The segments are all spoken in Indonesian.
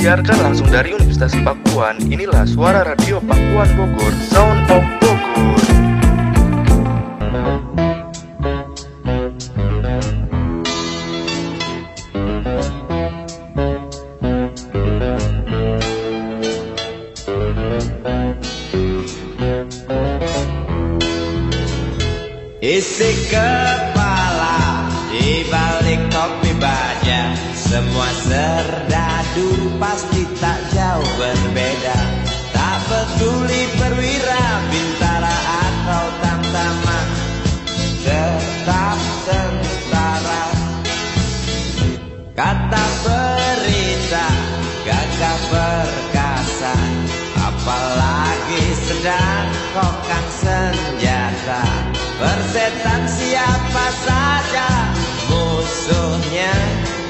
disiarkan langsung dari Universitas Pakuan. Inilah suara radio Pakuan Bogor, Sound of Bogor.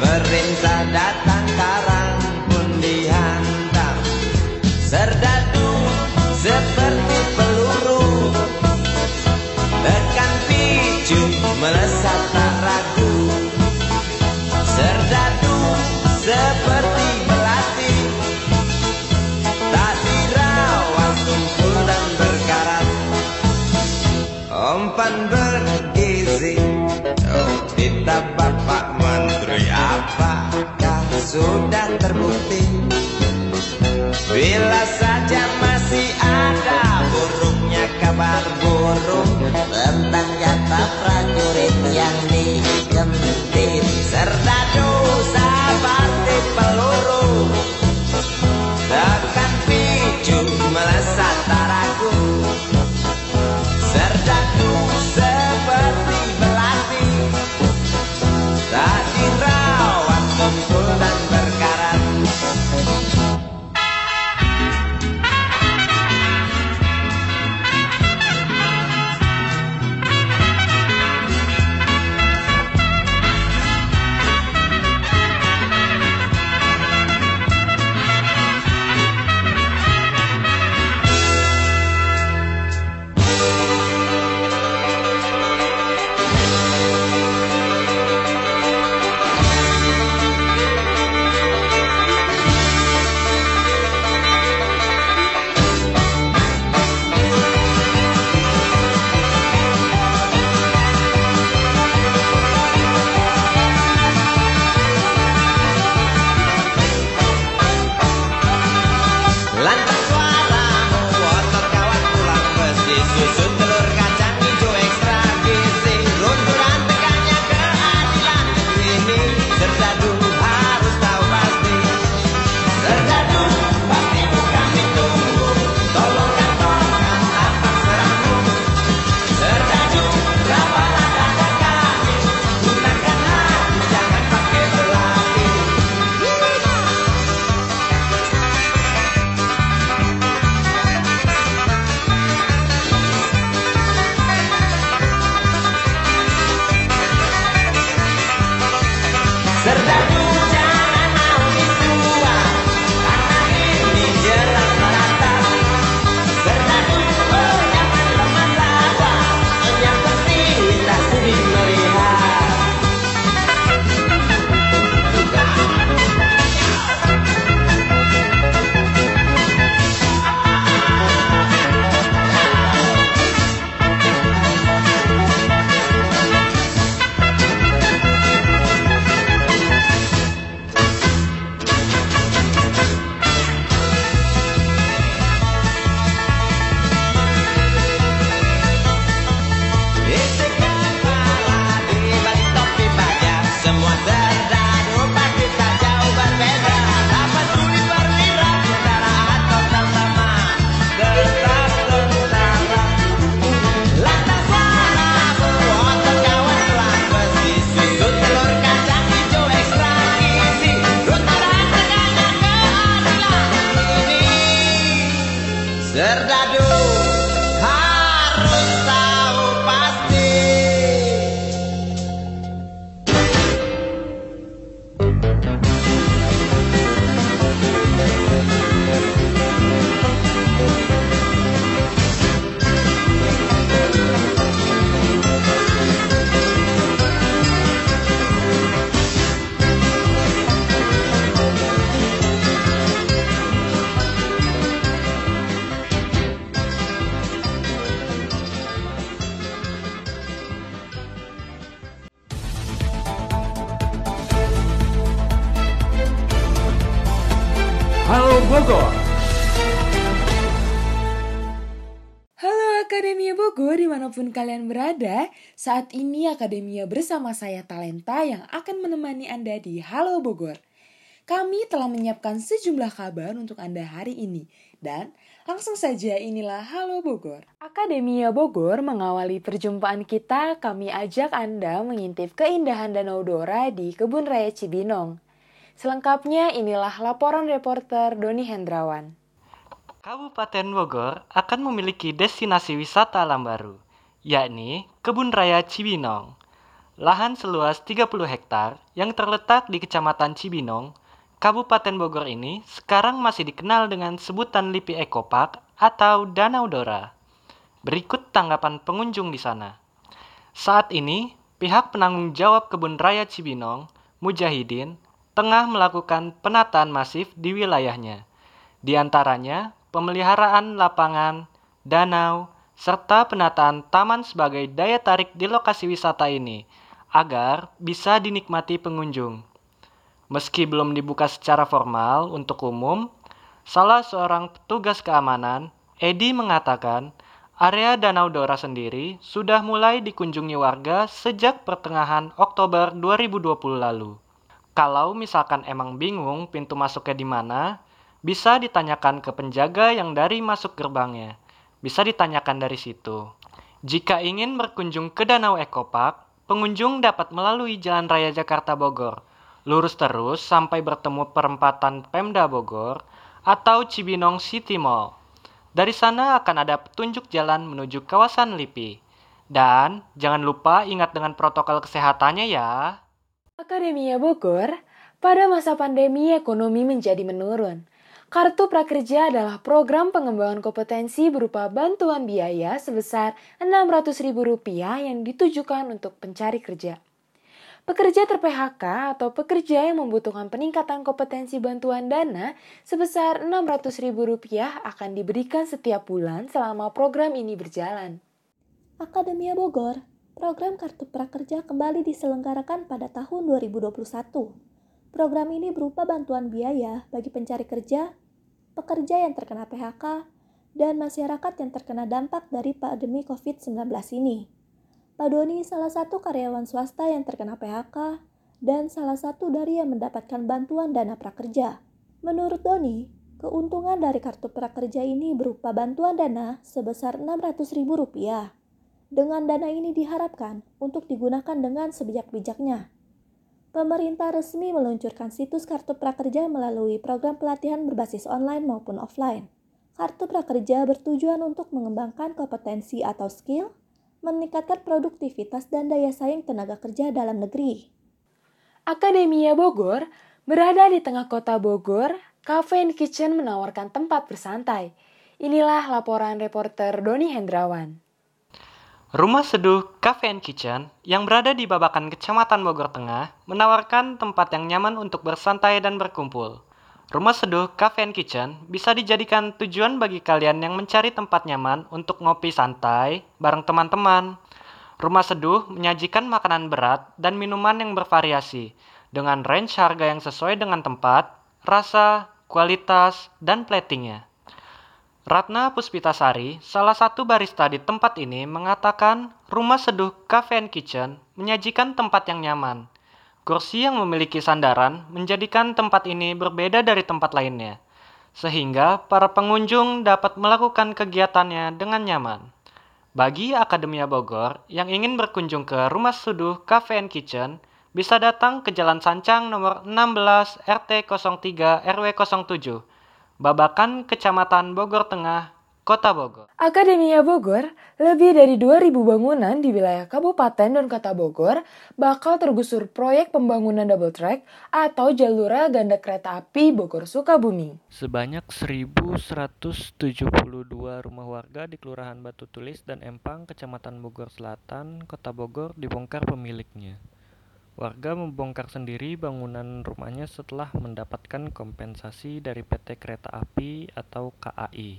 Perintah datang. sudah terbukti. Bila saja masih ada burungnya kabar burung Tentang nyata prajurit yang digentit Serta dosa batik peluru. Akademia bersama saya Talenta yang akan menemani Anda di Halo Bogor. Kami telah menyiapkan sejumlah kabar untuk Anda hari ini. Dan langsung saja inilah Halo Bogor. Akademia Bogor mengawali perjumpaan kita. Kami ajak Anda mengintip keindahan Danau Dora di Kebun Raya Cibinong. Selengkapnya inilah laporan reporter Doni Hendrawan. Kabupaten Bogor akan memiliki destinasi wisata alam baru, yakni Kebun Raya Cibinong. Lahan seluas 30 hektar yang terletak di Kecamatan Cibinong, Kabupaten Bogor ini sekarang masih dikenal dengan sebutan Lipi Ekopark atau Danau Dora. Berikut tanggapan pengunjung di sana. Saat ini, pihak penanggung jawab Kebun Raya Cibinong, Mujahidin, tengah melakukan penataan masif di wilayahnya. Di antaranya, pemeliharaan lapangan, danau, serta penataan taman sebagai daya tarik di lokasi wisata ini agar bisa dinikmati pengunjung. Meski belum dibuka secara formal untuk umum, salah seorang petugas keamanan, Edi mengatakan, area Danau Dora sendiri sudah mulai dikunjungi warga sejak pertengahan Oktober 2020 lalu. Kalau misalkan emang bingung pintu masuknya di mana, bisa ditanyakan ke penjaga yang dari masuk gerbangnya. Bisa ditanyakan dari situ. Jika ingin berkunjung ke Danau Ekopark, pengunjung dapat melalui Jalan Raya Jakarta Bogor, lurus terus sampai bertemu perempatan Pemda Bogor atau Cibinong City Mall. Dari sana akan ada petunjuk jalan menuju kawasan Lipi. Dan jangan lupa ingat dengan protokol kesehatannya ya. Akademia Bogor, pada masa pandemi ekonomi menjadi menurun. Kartu Prakerja adalah program pengembangan kompetensi berupa bantuan biaya sebesar Rp600.000 yang ditujukan untuk pencari kerja. Pekerja ter-PHK atau pekerja yang membutuhkan peningkatan kompetensi bantuan dana sebesar Rp600.000 akan diberikan setiap bulan selama program ini berjalan. Akademia Bogor, program Kartu Prakerja kembali diselenggarakan pada tahun 2021. Program ini berupa bantuan biaya bagi pencari kerja, pekerja yang terkena PHK, dan masyarakat yang terkena dampak dari pandemi COVID-19 ini. Pak Doni salah satu karyawan swasta yang terkena PHK dan salah satu dari yang mendapatkan bantuan dana prakerja. Menurut Doni, keuntungan dari kartu prakerja ini berupa bantuan dana sebesar Rp600.000. Dengan dana ini diharapkan untuk digunakan dengan sebijak-bijaknya pemerintah resmi meluncurkan situs Kartu Prakerja melalui program pelatihan berbasis online maupun offline. Kartu Prakerja bertujuan untuk mengembangkan kompetensi atau skill, meningkatkan produktivitas dan daya saing tenaga kerja dalam negeri. Akademia Bogor berada di tengah kota Bogor, Cafe and Kitchen menawarkan tempat bersantai. Inilah laporan reporter Doni Hendrawan. Rumah Seduh Cafe and Kitchen yang berada di Babakan Kecamatan Bogor Tengah menawarkan tempat yang nyaman untuk bersantai dan berkumpul. Rumah Seduh Cafe and Kitchen bisa dijadikan tujuan bagi kalian yang mencari tempat nyaman untuk ngopi santai bareng teman-teman. Rumah Seduh menyajikan makanan berat dan minuman yang bervariasi dengan range harga yang sesuai dengan tempat, rasa, kualitas, dan platingnya. Ratna Puspitasari, salah satu barista di tempat ini, mengatakan rumah seduh Cafe and Kitchen menyajikan tempat yang nyaman. Kursi yang memiliki sandaran menjadikan tempat ini berbeda dari tempat lainnya, sehingga para pengunjung dapat melakukan kegiatannya dengan nyaman. Bagi Akademia Bogor yang ingin berkunjung ke rumah seduh Cafe and Kitchen, bisa datang ke Jalan Sancang nomor 16 RT 03 RW 07 Babakan Kecamatan Bogor Tengah, Kota Bogor. Akademia Bogor, lebih dari 2000 bangunan di wilayah Kabupaten dan Kota Bogor bakal tergusur proyek pembangunan double track atau jalur rel ganda kereta api Bogor Sukabumi. Sebanyak 1172 rumah warga di Kelurahan Batu Tulis dan Empang, Kecamatan Bogor Selatan, Kota Bogor dibongkar pemiliknya. Warga membongkar sendiri bangunan rumahnya setelah mendapatkan kompensasi dari PT Kereta Api atau KAI.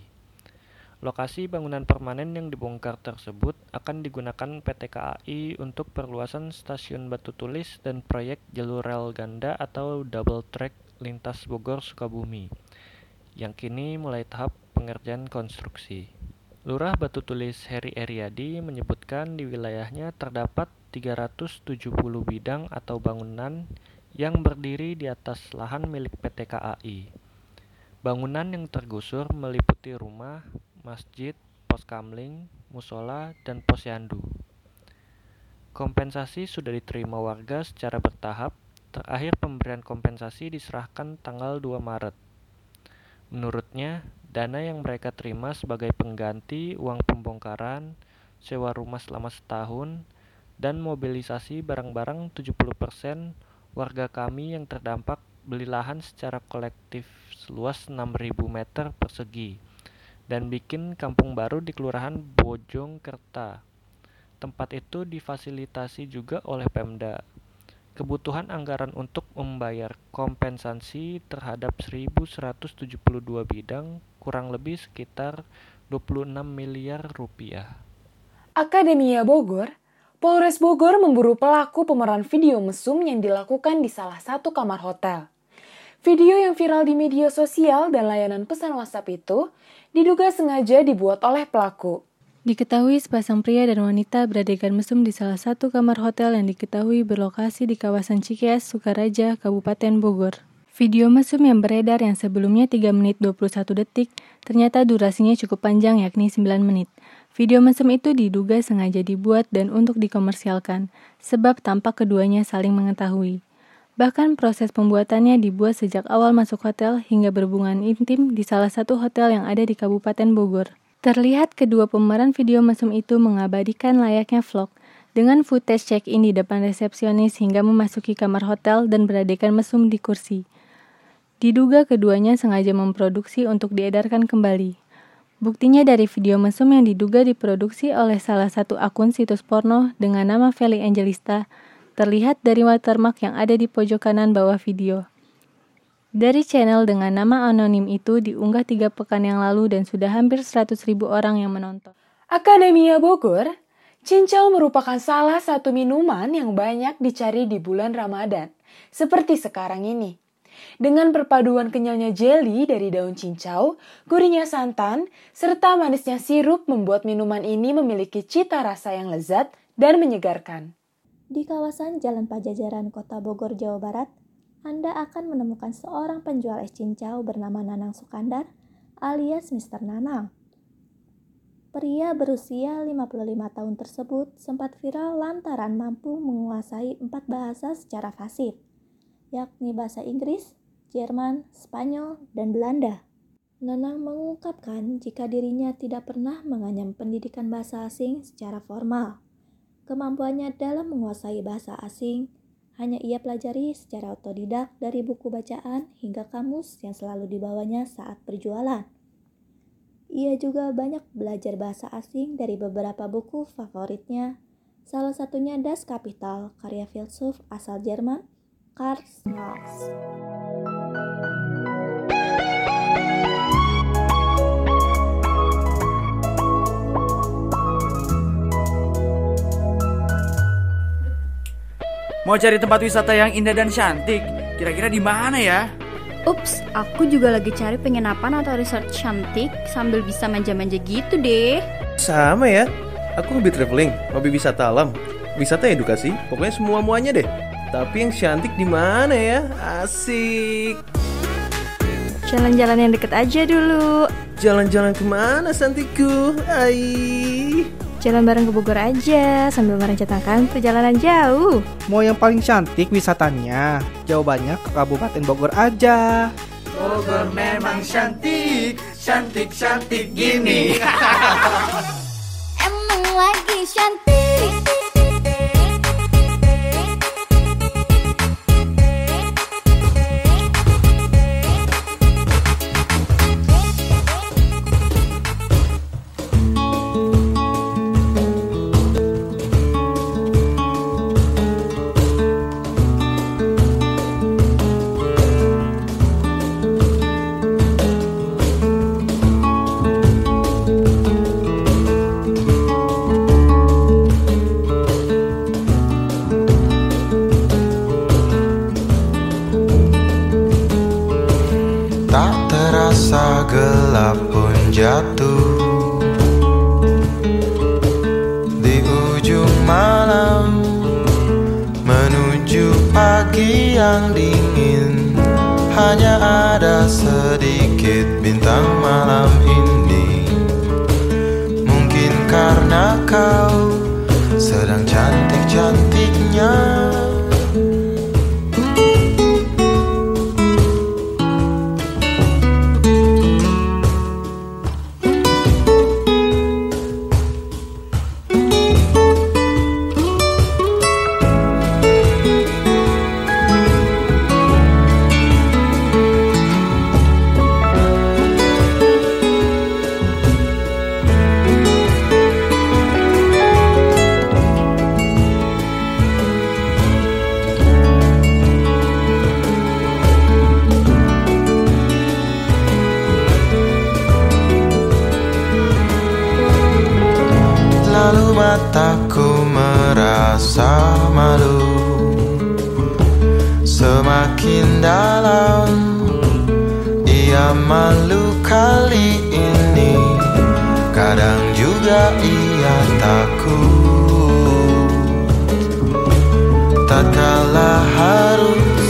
Lokasi bangunan permanen yang dibongkar tersebut akan digunakan PT KAI untuk perluasan stasiun Batu Tulis dan proyek jalur rel ganda atau double track lintas Bogor Sukabumi. yang kini mulai tahap pengerjaan konstruksi. Lurah Batu Tulis Heri Eriadi menyebutkan di wilayahnya terdapat 370 bidang atau bangunan yang berdiri di atas lahan milik PT KAI. Bangunan yang tergusur meliputi rumah, masjid, pos kamling, musola, dan posyandu. Kompensasi sudah diterima warga secara bertahap, terakhir pemberian kompensasi diserahkan tanggal 2 Maret. Menurutnya, dana yang mereka terima sebagai pengganti uang pembongkaran, sewa rumah selama setahun, dan mobilisasi barang-barang 70% warga kami yang terdampak beli lahan secara kolektif seluas 6.000 meter persegi dan bikin kampung baru di Kelurahan Bojongkerta. Tempat itu difasilitasi juga oleh Pemda. Kebutuhan anggaran untuk membayar kompensasi terhadap 1.172 bidang kurang lebih sekitar 26 miliar rupiah. Akademia Bogor, Polres Bogor memburu pelaku pemeran video mesum yang dilakukan di salah satu kamar hotel. Video yang viral di media sosial dan layanan pesan WhatsApp itu diduga sengaja dibuat oleh pelaku. Diketahui sepasang pria dan wanita beradegan mesum di salah satu kamar hotel yang diketahui berlokasi di kawasan Cikeas, Sukaraja, Kabupaten Bogor. Video mesum yang beredar yang sebelumnya 3 menit 21 detik, ternyata durasinya cukup panjang yakni 9 menit. Video mesum itu diduga sengaja dibuat dan untuk dikomersialkan, sebab tampak keduanya saling mengetahui. Bahkan proses pembuatannya dibuat sejak awal masuk hotel hingga berhubungan intim di salah satu hotel yang ada di Kabupaten Bogor. Terlihat kedua pemeran video mesum itu mengabadikan layaknya vlog dengan footage check-in di depan resepsionis hingga memasuki kamar hotel dan beradegan mesum di kursi. Diduga keduanya sengaja memproduksi untuk diedarkan kembali. Buktinya dari video mesum yang diduga diproduksi oleh salah satu akun situs porno dengan nama Feli Angelista, terlihat dari watermark yang ada di pojok kanan bawah video. Dari channel dengan nama anonim itu diunggah tiga pekan yang lalu dan sudah hampir 100 ribu orang yang menonton. Akademia Bogor, cincau merupakan salah satu minuman yang banyak dicari di bulan Ramadan, seperti sekarang ini. Dengan perpaduan kenyalnya jelly dari daun cincau, gurihnya santan, serta manisnya sirup membuat minuman ini memiliki cita rasa yang lezat dan menyegarkan. Di kawasan Jalan Pajajaran Kota Bogor, Jawa Barat, Anda akan menemukan seorang penjual es cincau bernama Nanang Sukandar alias Mr. Nanang. Pria berusia 55 tahun tersebut sempat viral lantaran mampu menguasai empat bahasa secara fasih, yakni bahasa Inggris, Jerman, Spanyol, dan Belanda. Nanang mengungkapkan jika dirinya tidak pernah menganyam pendidikan bahasa asing secara formal. Kemampuannya dalam menguasai bahasa asing hanya ia pelajari secara otodidak dari buku bacaan hingga kamus yang selalu dibawanya saat berjualan. Ia juga banyak belajar bahasa asing dari beberapa buku favoritnya, salah satunya Das Kapital karya filsuf asal Jerman, Karl Marx. Mau cari tempat wisata yang indah dan cantik, kira-kira di mana ya? Ups, aku juga lagi cari penginapan atau resort cantik sambil bisa manja-manja gitu deh. Sama ya, aku hobi traveling, hobi wisata alam, wisata edukasi, pokoknya semua-muanya deh. Tapi yang cantik di mana ya? Asik. Jalan-jalan yang deket aja dulu. Jalan-jalan ke mana Santiku? Ai. Jalan bareng ke Bogor aja sambil merencanakan perjalanan jauh. Mau yang paling cantik wisatanya? Jawabannya ke Kabupaten Bogor aja. Bogor memang cantik, cantik-cantik gini. Emang lagi cantik. Gelap pun jatuh. Di ujung malam Menuju pagi yang dingin Hanya ada sedikit bintang malam ini. Mungkin karena kau sedang cantik-cantiknya merasa malu Semakin dalam Ia malu kali ini. Kadang juga ia takut. Tatkala harus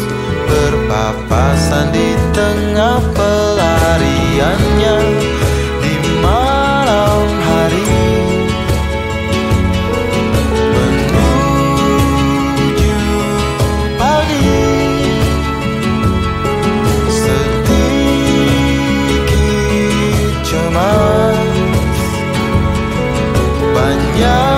berpapasan di tengah pelariannya banyak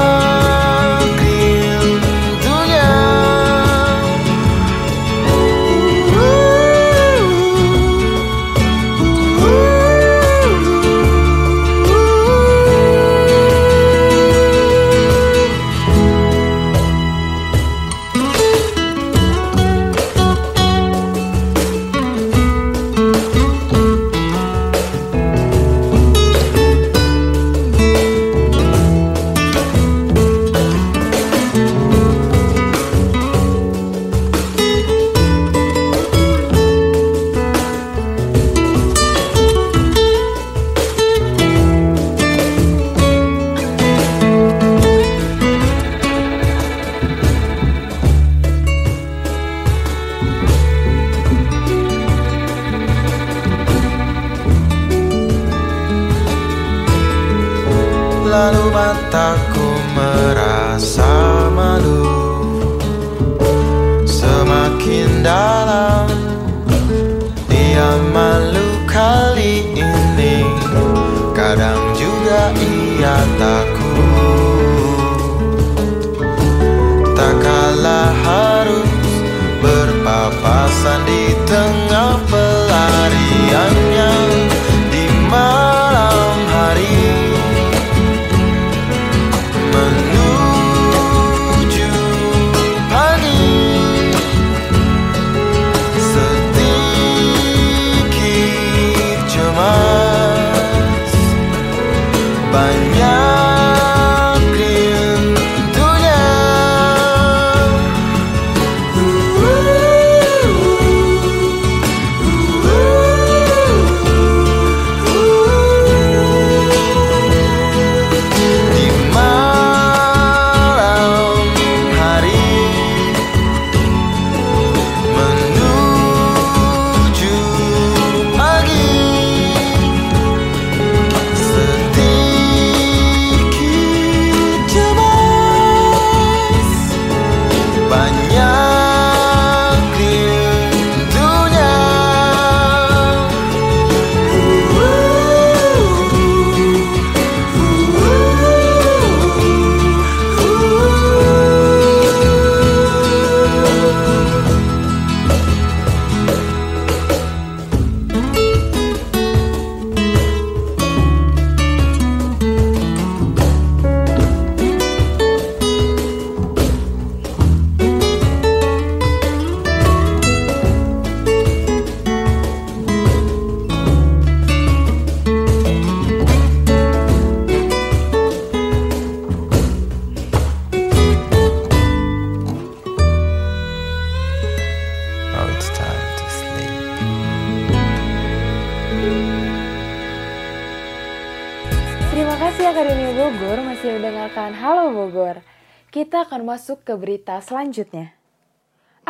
berita selanjutnya.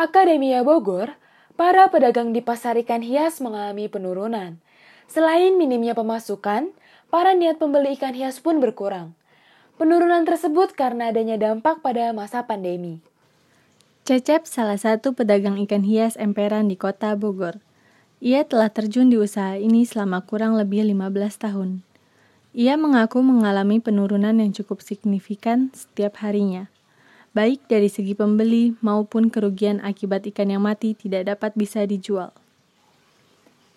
Akademia Bogor, para pedagang di pasar ikan hias mengalami penurunan. Selain minimnya pemasukan, para niat pembeli ikan hias pun berkurang. Penurunan tersebut karena adanya dampak pada masa pandemi. Cecep salah satu pedagang ikan hias emperan di kota Bogor. Ia telah terjun di usaha ini selama kurang lebih 15 tahun. Ia mengaku mengalami penurunan yang cukup signifikan setiap harinya, baik dari segi pembeli maupun kerugian akibat ikan yang mati tidak dapat bisa dijual.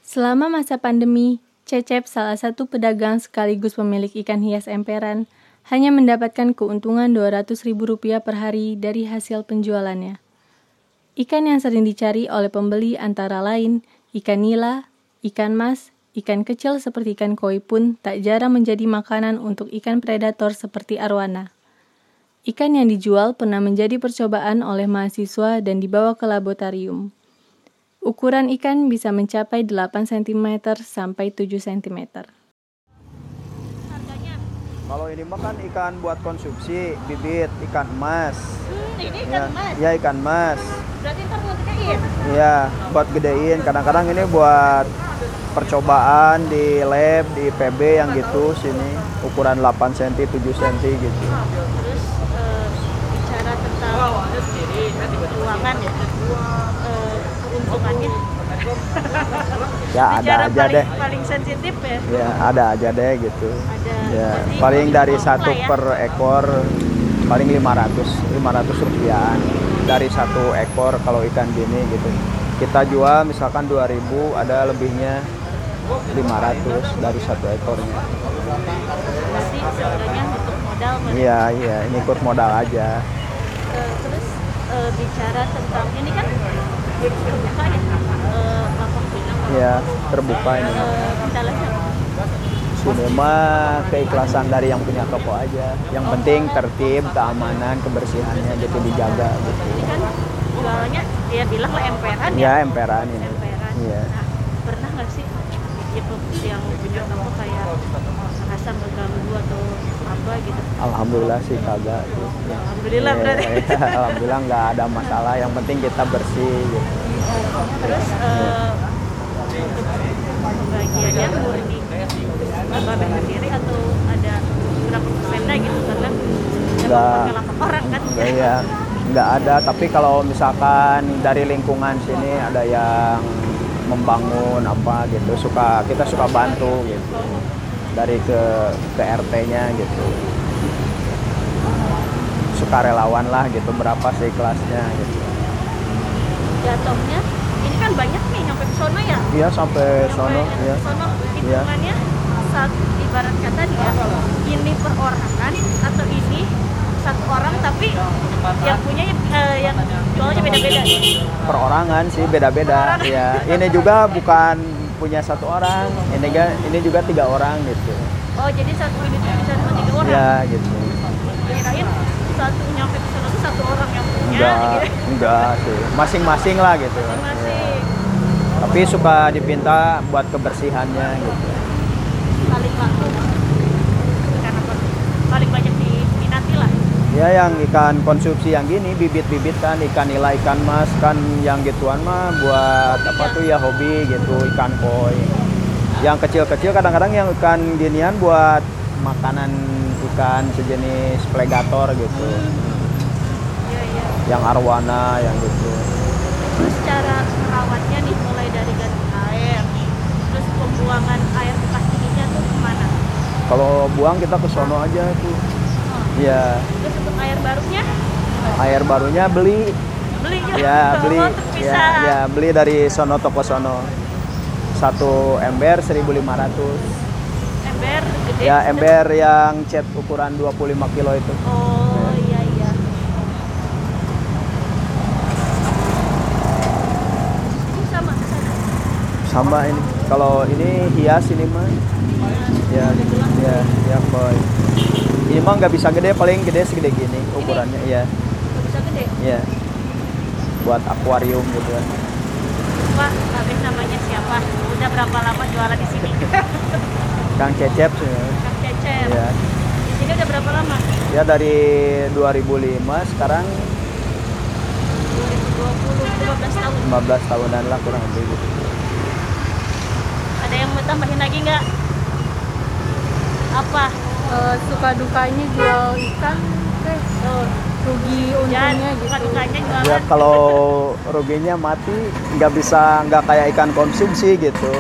Selama masa pandemi, Cecep salah satu pedagang sekaligus pemilik ikan hias emperan hanya mendapatkan keuntungan Rp200.000 per hari dari hasil penjualannya. Ikan yang sering dicari oleh pembeli antara lain ikan nila, ikan mas, ikan kecil seperti ikan koi pun tak jarang menjadi makanan untuk ikan predator seperti arwana. Ikan yang dijual pernah menjadi percobaan oleh mahasiswa dan dibawa ke laboratorium. Ukuran ikan bisa mencapai 8 cm sampai 7 cm. Kalau ini mah kan ikan buat konsumsi, bibit ikan emas. Hmm, ini Ya, ikan mas. ya ikan emas. Berarti ntar mau gedein. Iya, buat gedein. Kadang-kadang ini buat percobaan di lab, di PB yang gitu sini ukuran 8 cm, 7 cm gitu. Eh, bicara tentang keuangan ya, eh, keuntungannya. Ya ada bicara aja paling, deh. paling sensitif ya. Ya ada aja deh gitu. Ada. Ya, Berarti paling dari satu ya. per ekor paling 500 500 rupiah dari satu ekor kalau ikan gini gitu. Kita jual misalkan 2000 ada lebihnya 500 dari satu ekornya. Berarti sebenarnya untuk modal Mas. Iya iya ini ikut modal aja. Eh, terus eh, bicara tentang ini kan terbuka ya eh, lapak Iya terbuka ini. Kendalanya Sini mah keikhlasan dari yang punya toko aja. Yang penting tertib, keamanan, kebersihannya gitu dijaga gitu. ini kan jualannya dia bilang lah emperan ya. Ya emperan ini. Emperan. Iya. Nah, pernah nggak sih itu yang punya kamu kayak merasa mengganggu atau apa gitu? Alhamdulillah sih kagak. gitu. Alhamdulillah Iya, berarti. iya, Alhamdulillah nggak ada masalah. Yang penting kita bersih gitu. Terus untuk pembagiannya murni Babeh sendiri atau ada berapa persennya gitu karena Nggak. orang kan? Nggak, ya nggak ada. Tapi kalau misalkan dari lingkungan sini ada yang membangun apa gitu, suka kita suka bantu gitu. Dari ke ke RT-nya gitu. Suka relawan lah gitu berapa sih kelasnya gitu. Jatuhnya ini kan banyak nih nyampe ke sono ya. Iya sampai sono ya. sono Iya. hitungannya saat ibarat kata nih ya ini perorangan atau ini satu orang tapi yang punya eh, yang jualnya beda-beda perorangan sih beda-beda ya ini juga bukan punya satu orang ini juga ini juga tiga orang gitu. Oh jadi satu ini tuh bisa cuma tiga orang? Ya gitu. Kirain satu nyampe ke sono tuh satu orang yang punya enggak gitu. enggak sih. Masing-masing lah gitu. Masing tapi suka dipinta buat kebersihannya gitu paling laku karena paling banyak diminati lah ya yang ikan konsumsi yang gini bibit-bibit kan ikan nila ikan mas kan yang gituan mah buat apa tuh ya hobi gitu ikan koi. Yang kecil-kecil kadang-kadang yang ikan ginian buat makanan ikan sejenis plegator gitu. Yang arwana yang gitu. Terus cara merawatnya nih mulai dari ganti air terus pembuangan air bekas ininya tuh ke mana? Kalau buang kita ke sono aja tuh ya terus untuk air barunya? Air barunya beli. Beli ya beli. Oh, ya, ya beli dari sono toko sono. Satu ember 1500 ember gede. Ya ember yang cat ukuran 25 kilo itu. Oh iya. iya ini sama sama. Sama ini. Kalau ini hias ini mah ya ya ya boy ini mah nggak bisa gede paling gede segede gini ukurannya ya Nggak bisa gede ya buat akuarium gitu kan pak Babeh namanya siapa udah berapa lama jualan di sini Kang Cecep sih Kang Cecep ya Ini udah berapa lama? Ya dari 2005 sekarang 2020, 15 tahun. 15 tahunan lah kurang lebih gitu. Ada yang mau tambahin lagi nggak? Apa? Eh, suka dukanya jual ikan teh Tuh. rugi Jangan untungnya suka gitu dukanya jualan. Ya kalau ruginya mati nggak bisa nggak kayak ikan konsumsi gitu.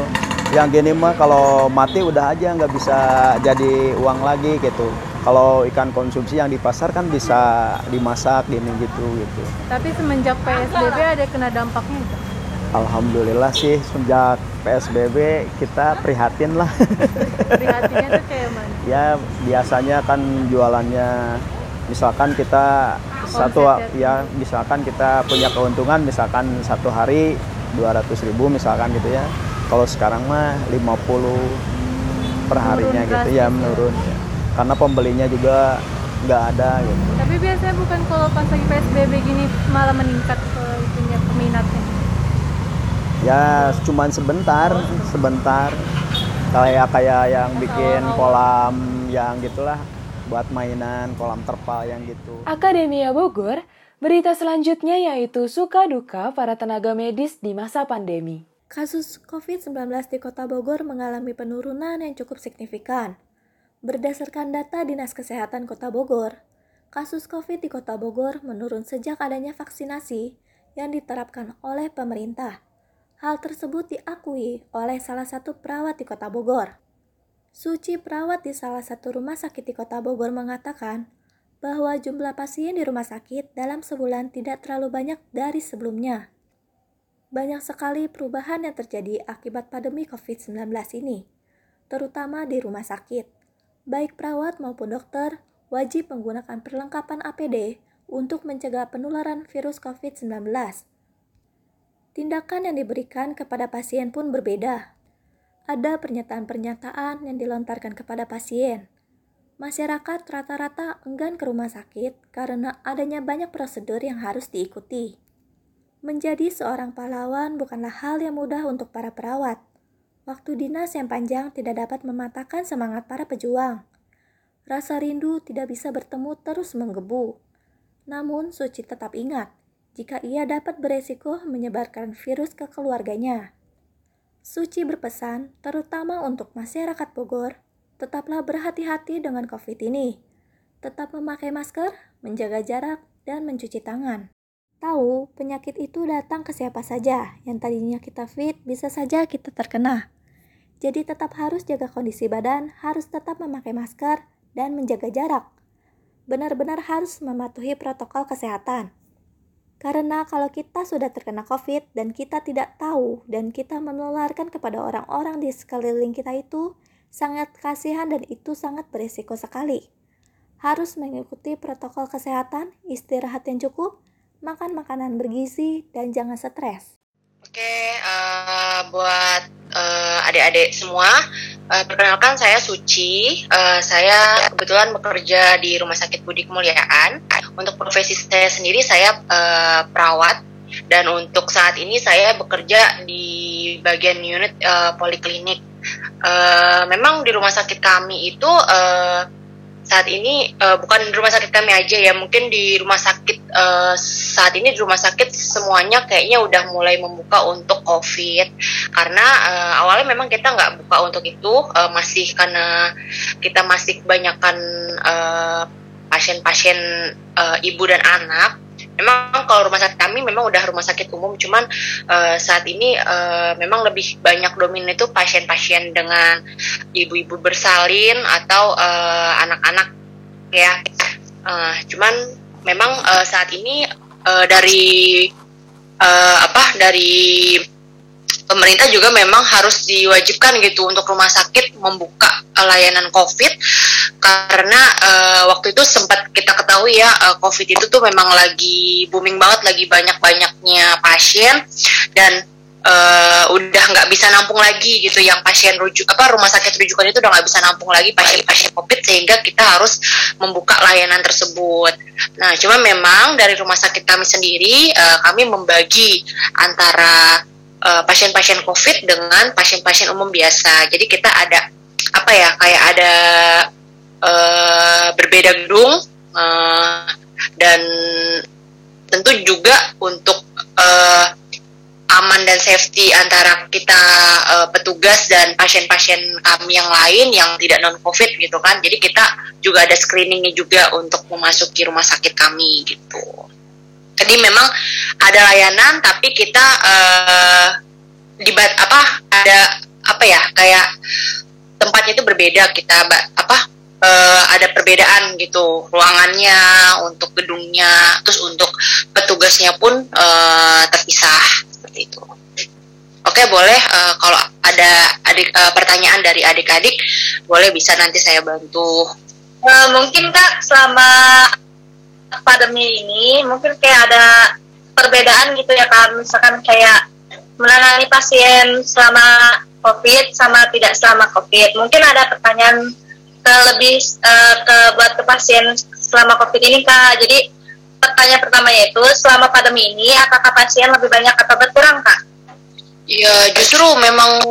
Yang gini mah kalau mati udah aja nggak bisa jadi uang lagi gitu. Kalau ikan konsumsi yang di pasar kan bisa dimasak gini gitu gitu. tapi semenjak PSBB ada kena dampaknya nggak? Alhamdulillah sih sejak PSBB kita prihatin lah. prihatinnya tuh kayak mana ya biasanya kan jualannya misalkan kita satu Omset ya misalkan kita punya keuntungan misalkan satu hari 200.000 ribu misalkan gitu ya kalau sekarang mah 50 per harinya Menurun gitu ya drastis. menurun ya. karena pembelinya juga nggak ada gitu tapi biasanya bukan kalau pas lagi PSBB gini malah meningkat ya cuman sebentar sebentar kayak kayak yang bikin kolam yang gitulah buat mainan kolam terpal yang gitu Akademia Bogor, berita selanjutnya yaitu suka duka para tenaga medis di masa pandemi. Kasus COVID-19 di Kota Bogor mengalami penurunan yang cukup signifikan. Berdasarkan data Dinas Kesehatan Kota Bogor, kasus COVID di Kota Bogor menurun sejak adanya vaksinasi yang diterapkan oleh pemerintah. Hal tersebut diakui oleh salah satu perawat di Kota Bogor. Suci perawat di salah satu rumah sakit di Kota Bogor mengatakan bahwa jumlah pasien di rumah sakit dalam sebulan tidak terlalu banyak dari sebelumnya. Banyak sekali perubahan yang terjadi akibat pandemi COVID-19 ini, terutama di rumah sakit. Baik perawat maupun dokter wajib menggunakan perlengkapan APD untuk mencegah penularan virus COVID-19. Tindakan yang diberikan kepada pasien pun berbeda. Ada pernyataan-pernyataan yang dilontarkan kepada pasien. Masyarakat rata-rata enggan ke rumah sakit karena adanya banyak prosedur yang harus diikuti. Menjadi seorang pahlawan bukanlah hal yang mudah untuk para perawat. Waktu dinas yang panjang tidak dapat mematahkan semangat para pejuang. Rasa rindu tidak bisa bertemu terus menggebu. Namun Suci tetap ingat, jika ia dapat beresiko menyebarkan virus ke keluarganya. Suci berpesan, terutama untuk masyarakat Bogor, tetaplah berhati-hati dengan COVID ini. Tetap memakai masker, menjaga jarak, dan mencuci tangan. Tahu, penyakit itu datang ke siapa saja. Yang tadinya kita fit, bisa saja kita terkena. Jadi tetap harus jaga kondisi badan, harus tetap memakai masker, dan menjaga jarak. Benar-benar harus mematuhi protokol kesehatan. Karena kalau kita sudah terkena COVID dan kita tidak tahu dan kita menularkan kepada orang-orang di sekeliling kita itu sangat kasihan dan itu sangat berisiko sekali. Harus mengikuti protokol kesehatan, istirahat yang cukup, makan makanan bergizi, dan jangan stres. Oke, eh, buat eh, adik-adik semua, eh, perkenalkan saya Suci. Eh, saya kebetulan bekerja di Rumah Sakit Budi Kemuliaan. Untuk profesi saya sendiri, saya eh, perawat. Dan untuk saat ini saya bekerja di bagian unit eh, poliklinik. Eh, memang di rumah sakit kami itu eh, saat ini eh, bukan rumah sakit kami aja ya mungkin di rumah sakit eh, saat ini di rumah sakit semuanya kayaknya udah mulai membuka untuk covid. Karena eh, awalnya memang kita nggak buka untuk itu eh, masih karena kita masih kebanyakan eh, pasien-pasien eh, ibu dan anak memang kalau rumah sakit kami memang udah rumah sakit umum cuman eh, saat ini eh, memang lebih banyak dominan itu pasien-pasien dengan ibu-ibu bersalin atau eh, anak-anak ya. Eh, cuman memang eh, saat ini eh, dari eh, apa dari pemerintah juga memang harus diwajibkan gitu untuk rumah sakit membuka eh, layanan COVID karena eh, waktu itu sempat kita ketahui ya eh, COVID itu tuh memang lagi booming banget, lagi banyak-banyaknya pasien dan eh, udah nggak bisa nampung lagi gitu yang pasien rujuk apa rumah sakit rujukan itu udah nggak bisa nampung lagi pasien-pasien COVID sehingga kita harus membuka layanan tersebut. Nah, cuma memang dari rumah sakit kami sendiri eh, kami membagi antara eh, pasien-pasien COVID dengan pasien-pasien umum biasa. Jadi kita ada apa ya kayak ada eh, berbeda gedung eh, dan tentu juga untuk eh, aman dan safety antara kita eh, petugas dan pasien-pasien kami yang lain yang tidak non covid gitu kan jadi kita juga ada screeningnya juga untuk memasuki rumah sakit kami gitu jadi memang ada layanan tapi kita eh, di apa ada apa ya kayak tempatnya itu berbeda kita apa eh, ada perbedaan gitu ruangannya untuk gedungnya terus untuk petugasnya pun eh, terpisah seperti itu. Oke boleh eh, kalau ada adik eh, pertanyaan dari adik-adik boleh bisa nanti saya bantu. Eh, mungkin kak selama pandemi ini mungkin kayak ada perbedaan gitu ya kan misalkan kayak menangani pasien selama covid sama tidak selama covid. Mungkin ada pertanyaan ke lebih eh, ke buat ke pasien selama covid ini kak. Jadi pertanyaan pertamanya itu selama pandemi ini apakah pasien lebih banyak atau berkurang kak? Ya justru memang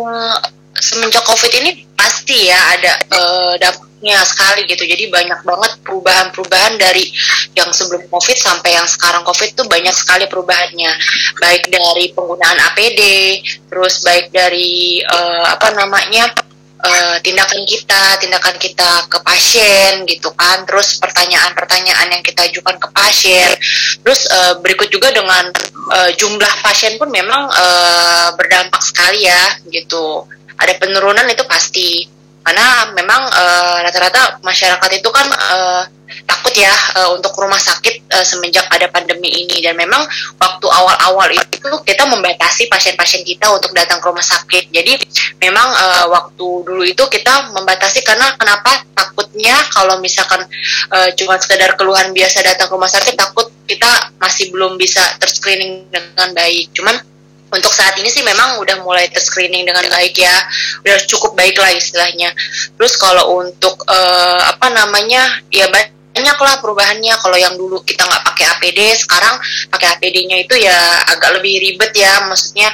semenjak COVID ini pasti ya ada eh, dampaknya sekali gitu. Jadi banyak banget perubahan-perubahan dari yang sebelum COVID sampai yang sekarang COVID tuh banyak sekali perubahannya. Baik dari penggunaan APD, terus baik dari eh, apa namanya eh, tindakan kita, tindakan kita ke pasien gitu kan. Terus pertanyaan-pertanyaan yang kita ajukan ke pasien. Terus eh, berikut juga dengan eh, jumlah pasien pun memang eh, berdampak sekali ya gitu. Ada penurunan itu pasti karena memang eh, rata-rata masyarakat itu kan eh, takut ya eh, untuk rumah sakit eh, semenjak ada pandemi ini dan memang waktu awal-awal itu kita membatasi pasien-pasien kita untuk datang ke rumah sakit. Jadi memang eh, waktu dulu itu kita membatasi karena kenapa takutnya kalau misalkan eh, cuma sekedar keluhan biasa datang ke rumah sakit takut kita masih belum bisa terscreening dengan baik. Cuman untuk saat ini sih memang udah mulai terscreening dengan baik ya. Udah cukup baik lah istilahnya. Terus kalau untuk eh, apa namanya ya banyak lah perubahannya. Kalau yang dulu kita nggak pakai APD sekarang pakai APD-nya itu ya agak lebih ribet ya. Maksudnya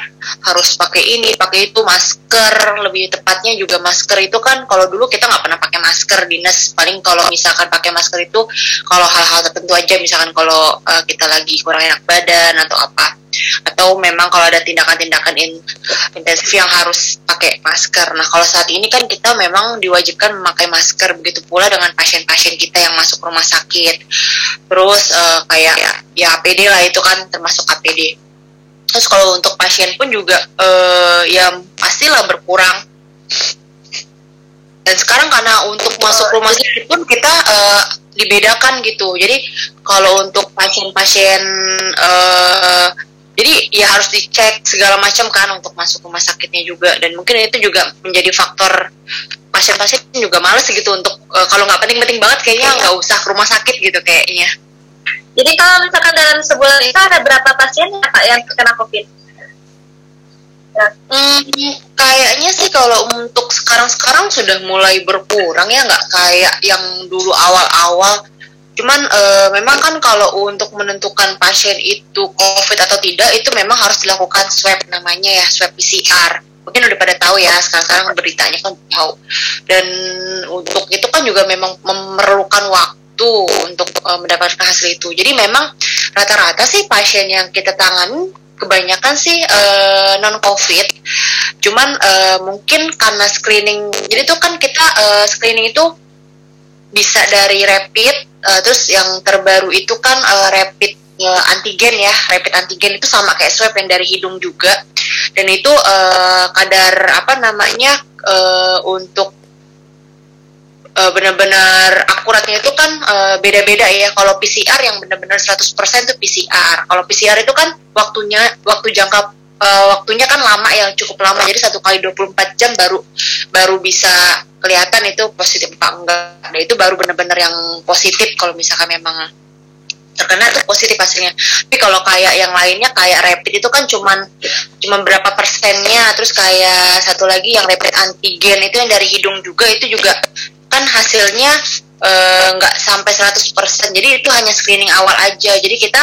harus pakai ini pakai itu masker. Lebih tepatnya juga masker itu kan kalau dulu kita nggak pernah pakai masker dinas. Paling kalau misalkan pakai masker itu kalau hal-hal tertentu aja. Misalkan kalau eh, kita lagi kurang enak badan atau apa atau memang kalau ada tindakan-tindakan in- intensif yang harus pakai masker. Nah, kalau saat ini kan kita memang diwajibkan memakai masker begitu pula dengan pasien-pasien kita yang masuk rumah sakit. Terus eh, kayak ya, ya APD lah itu kan termasuk APD. Terus kalau untuk pasien pun juga eh, ya pastilah berkurang. Dan sekarang karena untuk masuk rumah sakit pun kita eh, dibedakan gitu. Jadi kalau untuk pasien-pasien jadi ya harus dicek segala macam kan untuk masuk rumah sakitnya juga dan mungkin itu juga menjadi faktor pasien-pasien juga males gitu untuk eh, kalau nggak penting-penting banget kayaknya nggak usah ke rumah sakit gitu kayaknya. Jadi kalau misalkan dalam sebulan itu ada berapa pasien ya Pak yang terkena COVID? Hmm, kayaknya sih kalau untuk sekarang-sekarang sudah mulai berkurang ya nggak kayak yang dulu awal-awal. Cuman eh, memang kan kalau untuk menentukan pasien itu COVID atau tidak itu memang harus dilakukan swab namanya ya swab PCR. Mungkin udah pada tahu ya sekarang-sekarang beritanya kan tahu. Dan untuk itu kan juga memang memerlukan waktu untuk eh, mendapatkan hasil itu. Jadi memang rata-rata sih pasien yang kita tangani kebanyakan sih eh, non covid cuman eh, mungkin karena screening jadi tuh kan kita eh, screening itu bisa dari rapid eh, terus yang terbaru itu kan eh, rapid eh, antigen ya rapid antigen itu sama kayak swab yang dari hidung juga dan itu eh, kadar apa namanya eh, untuk eh, benar-benar akuratnya itu kan beda-beda ya. Kalau PCR yang benar-benar 100% itu PCR. Kalau PCR itu kan waktunya waktu jangka eh, waktunya kan lama ya, cukup lama. Jadi satu kali 24 jam baru baru bisa kelihatan itu positif apa enggak. Nah, itu baru benar-benar yang positif kalau misalkan memang terkena itu positif hasilnya. Tapi kalau kayak yang lainnya kayak rapid itu kan cuman cuman berapa persennya. Terus kayak satu lagi yang rapid antigen itu yang dari hidung juga itu juga kan hasilnya eh, nggak sampai 100%. Jadi itu hanya screening awal aja. Jadi kita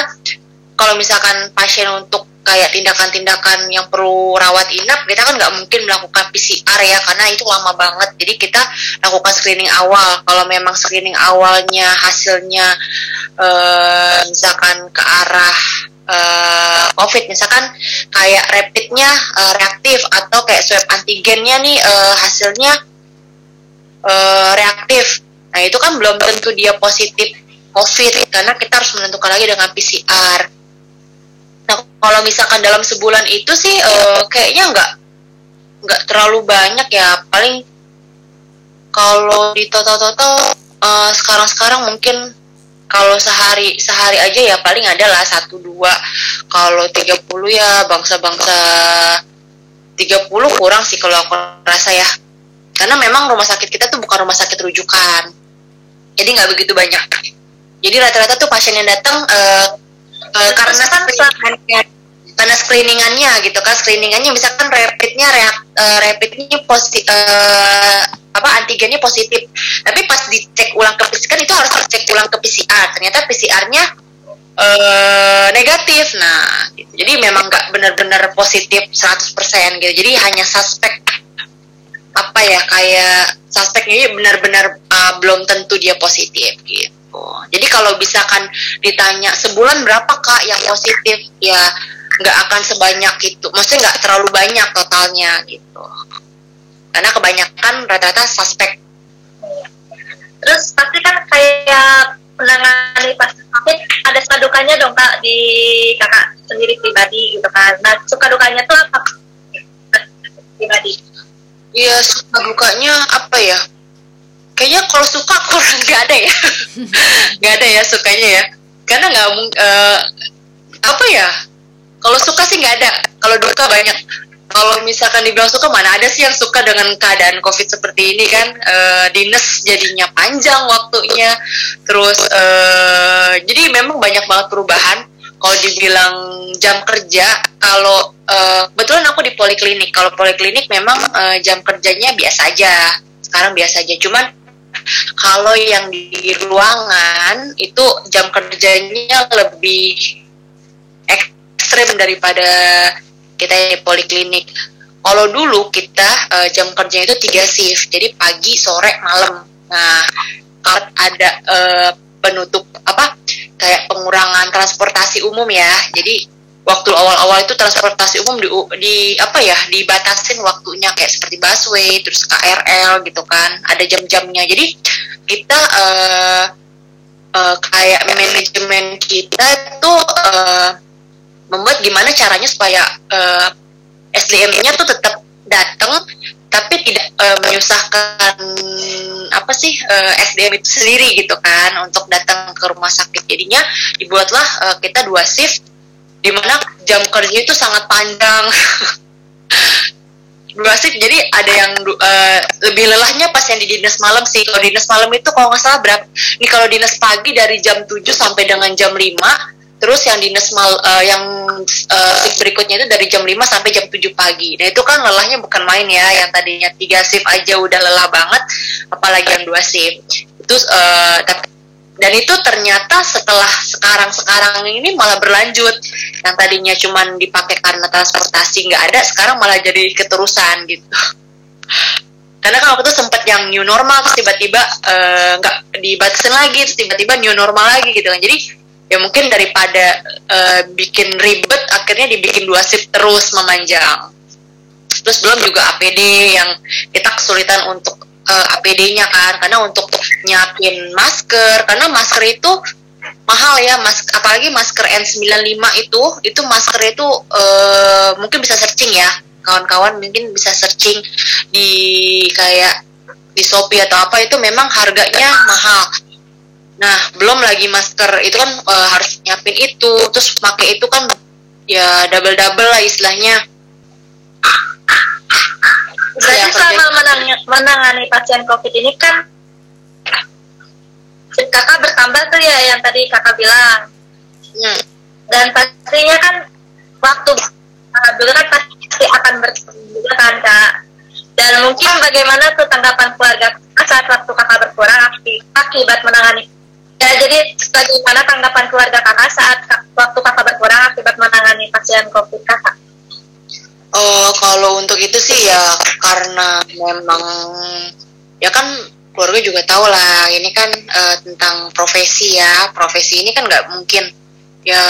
kalau misalkan pasien untuk kayak tindakan-tindakan yang perlu rawat inap kita kan nggak mungkin melakukan PCR ya karena itu lama banget. Jadi kita lakukan screening awal. Kalau memang screening awalnya hasilnya eh, misalkan ke arah eh, COVID misalkan kayak rapidnya eh, reaktif atau kayak swab antigennya nih eh, hasilnya eh, reaktif. Nah itu kan belum tentu dia positif COVID karena kita harus menentukan lagi dengan PCR Nah, kalau misalkan dalam sebulan itu sih eh, kayaknya nggak nggak terlalu banyak ya. Paling kalau di total-total eh, sekarang-sekarang mungkin kalau sehari sehari aja ya paling ada lah satu dua. Kalau 30 ya bangsa-bangsa 30 kurang sih kalau aku rasa ya. Karena memang rumah sakit kita tuh bukan rumah sakit rujukan. Jadi nggak begitu banyak. Jadi rata-rata tuh pasien yang datang eh, Eh, karena screeningannya karena screeningannya gitu kan screeningannya misalkan rapidnya reak, eh, rapidnya posi, eh, apa antigennya positif. Tapi pas dicek ulang ke PCR kan itu harus dicek ulang ke PCR ternyata PCR-nya eh, negatif. Nah gitu. jadi memang nggak benar-benar positif 100% gitu. Jadi hanya suspek apa ya kayak suspeknya benar-benar uh, belum tentu dia positif gitu. Jadi kalau misalkan ditanya sebulan berapa kak yang positif ya nggak akan sebanyak itu, maksudnya nggak terlalu banyak totalnya gitu. Karena kebanyakan rata-rata suspek. Terus pasti kan kayak menangani pasien COVID ada suka dukanya dong kak di kakak sendiri pribadi gitu kan. Nah suka dukanya tuh apa? Pribadi. Iya suka dukanya apa ya? Kayaknya kalau suka kurang nggak ada ya, nggak ada ya sukanya ya. Karena nggak eh, apa ya? Kalau suka sih nggak ada. Kalau duka banyak. Kalau misalkan dibilang suka mana ada sih yang suka dengan keadaan covid seperti ini kan? Eh, dinas jadinya panjang waktunya. Terus eh, jadi memang banyak banget perubahan. Kalau dibilang jam kerja, kalau eh, kebetulan aku di poliklinik. Kalau poliklinik memang eh, jam kerjanya biasa aja. Sekarang biasa aja. Cuman kalau yang di ruangan itu jam kerjanya lebih ekstrim daripada kita di poliklinik. Kalau dulu kita eh, jam kerjanya itu tiga shift, jadi pagi, sore, malam. Nah, kalau ada eh, penutup apa kayak pengurangan transportasi umum ya, jadi waktu awal-awal itu transportasi umum di, di apa ya dibatasin waktunya kayak seperti busway, terus KRL gitu kan, ada jam-jamnya. Jadi kita eh, eh, kayak manajemen kita tuh eh, membuat gimana caranya supaya eh, SDM-nya tuh tetap datang tapi tidak eh, menyusahkan apa sih eh, SDM itu sendiri gitu kan untuk datang ke rumah sakit jadinya dibuatlah eh, kita dua shift di mana jam kerja itu sangat panjang. Dua shift jadi ada yang eh, lebih lelahnya pas yang di dinas malam sih. Kalau dinas malam itu kalau nggak salah berapa ini kalau dinas pagi dari jam 7 sampai dengan jam 5 terus yang dinas mal eh, yang shift berikutnya itu dari jam 5 sampai jam 7 pagi. Nah itu kan lelahnya bukan main ya yang tadinya tiga shift aja udah lelah banget apalagi yang dua shift. Itu eh, tapi dan itu ternyata setelah sekarang-sekarang ini malah berlanjut. Yang tadinya cuman dipakai karena transportasi nggak ada sekarang malah jadi keterusan gitu. Karena kan waktu itu sempat yang new normal terus tiba-tiba eh, nggak dibatasin lagi terus tiba-tiba new normal lagi gitu kan. Jadi ya mungkin daripada eh, bikin ribet akhirnya dibikin dua shift terus memanjang. Terus belum juga APD yang kita kesulitan untuk eh, APD-nya kan. Karena untuk nyiapin masker karena masker itu mahal ya mas apalagi masker N95 itu itu masker itu eh, mungkin bisa searching ya. Kawan-kawan mungkin bisa searching di kayak di Shopee atau apa itu memang harganya mahal. Nah belum lagi masker itu kan eh, harus nyiapin itu terus pakai itu kan ya double double lah istilahnya Berarti Ya, selama menang- menangani pasien COVID ini kan kakak bertambah tuh ya yang tadi kakak bilang. Hmm. Dan pastinya kan waktu kakak dulu kan pasti akan bertambah kan kak. Dan mungkin bagaimana tuh tanggapan keluarga saat waktu kakak berkurang aki- akibat menangani Ya, jadi bagaimana tanggapan keluarga kakak saat waktu kakak berkurang akibat menangani pasien COVID kakak? Oh, kalau untuk itu sih ya karena memang ya kan keluarga juga tahu lah ini kan eh, tentang profesi ya. Profesi ini kan nggak mungkin ya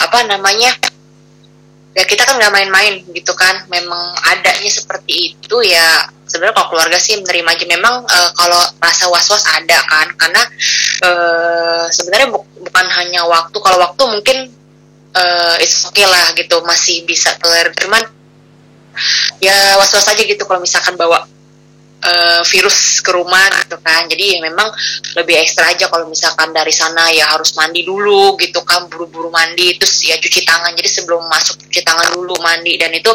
apa namanya ya kita kan nggak main-main gitu kan. Memang adanya seperti itu ya sebenarnya kalau keluarga sih menerima aja. Memang eh, kalau rasa was-was ada kan karena eh, sebenarnya bu- bukan hanya waktu. Kalau waktu mungkin eh it's okay lah gitu masih bisa tolerir cuman ya was-was aja gitu kalau misalkan bawa eh, virus ke rumah gitu kan. Jadi ya memang lebih ekstra aja kalau misalkan dari sana ya harus mandi dulu gitu kan buru-buru mandi terus ya cuci tangan. Jadi sebelum masuk cuci tangan dulu mandi. Dan itu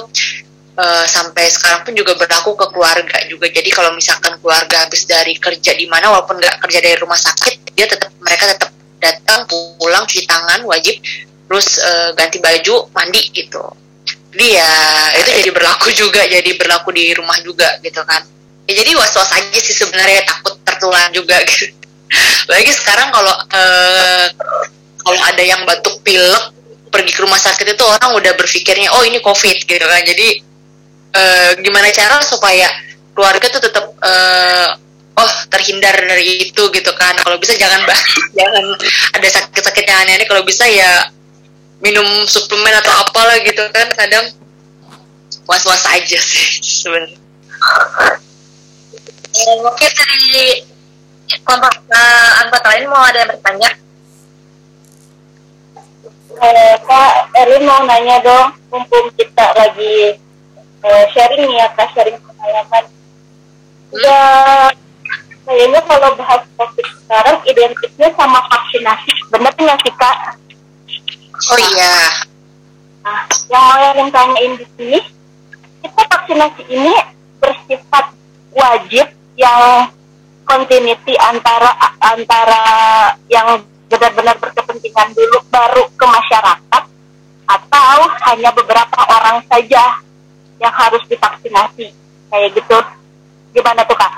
eh, sampai sekarang pun juga berlaku ke keluarga juga. Jadi kalau misalkan keluarga habis dari kerja di mana walaupun nggak kerja dari rumah sakit dia tetap mereka tetap datang pulang cuci tangan wajib terus eh, ganti baju mandi gitu. Jadi ya itu jadi berlaku juga jadi berlaku di rumah juga gitu kan. Ya jadi was was aja sih sebenarnya takut tertular juga gitu. Lagi sekarang kalau eh, kalau ada yang batuk pilek pergi ke rumah sakit itu orang udah berpikirnya oh ini covid gitu kan. Jadi eh, gimana cara supaya keluarga tuh tetap eh, oh terhindar dari itu gitu kan. Kalau bisa jangan bah jangan ada sakit-sakit yang aneh-aneh. Kalau bisa ya minum suplemen atau apalah gitu kan kadang was-was aja sih sebenarnya Eh, mungkin dari kelompok eh, anggota lain mau ada yang bertanya? Eh, Kak, Erwin mau nanya dong, mumpung kita lagi eh, sharing nih ya, Kak, sharing pengalaman. Ya, kayaknya kalau bahas COVID sekarang identiknya sama vaksinasi. Bener nggak sih, Kak? Oh iya Nah, yang mau yang tanyain di sini, kita vaksinasi ini bersifat wajib yang continuity antara antara yang benar-benar berkepentingan dulu baru ke masyarakat atau hanya beberapa orang saja yang harus divaksinasi kayak gitu gimana tuh kak?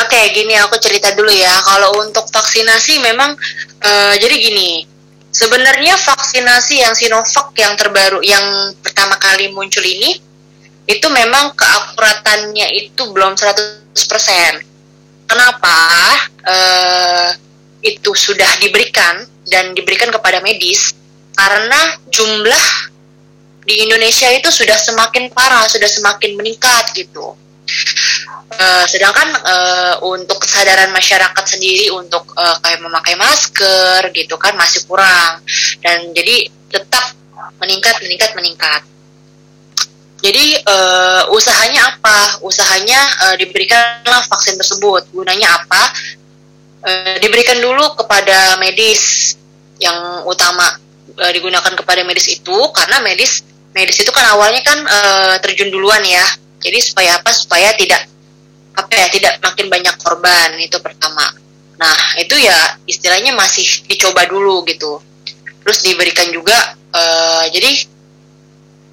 Oke, gini aku cerita dulu ya. Kalau untuk vaksinasi memang eh, jadi gini. Sebenarnya vaksinasi yang Sinovac yang terbaru yang pertama kali muncul ini itu memang keakuratannya itu belum 100%. Kenapa? Eh, itu sudah diberikan dan diberikan kepada medis karena jumlah di Indonesia itu sudah semakin parah, sudah semakin meningkat gitu. Eh, sedangkan eh, untuk kesadaran masyarakat sendiri untuk eh, kayak memakai masker gitu kan masih kurang dan jadi tetap meningkat meningkat meningkat. Jadi eh, usahanya apa? Usahanya eh, diberikanlah vaksin tersebut. Gunanya apa? Eh, diberikan dulu kepada medis yang utama eh, digunakan kepada medis itu karena medis medis itu kan awalnya kan eh, terjun duluan ya. Jadi supaya apa? Supaya tidak apa ya tidak makin banyak korban itu pertama. Nah itu ya istilahnya masih dicoba dulu gitu. Terus diberikan juga eh, jadi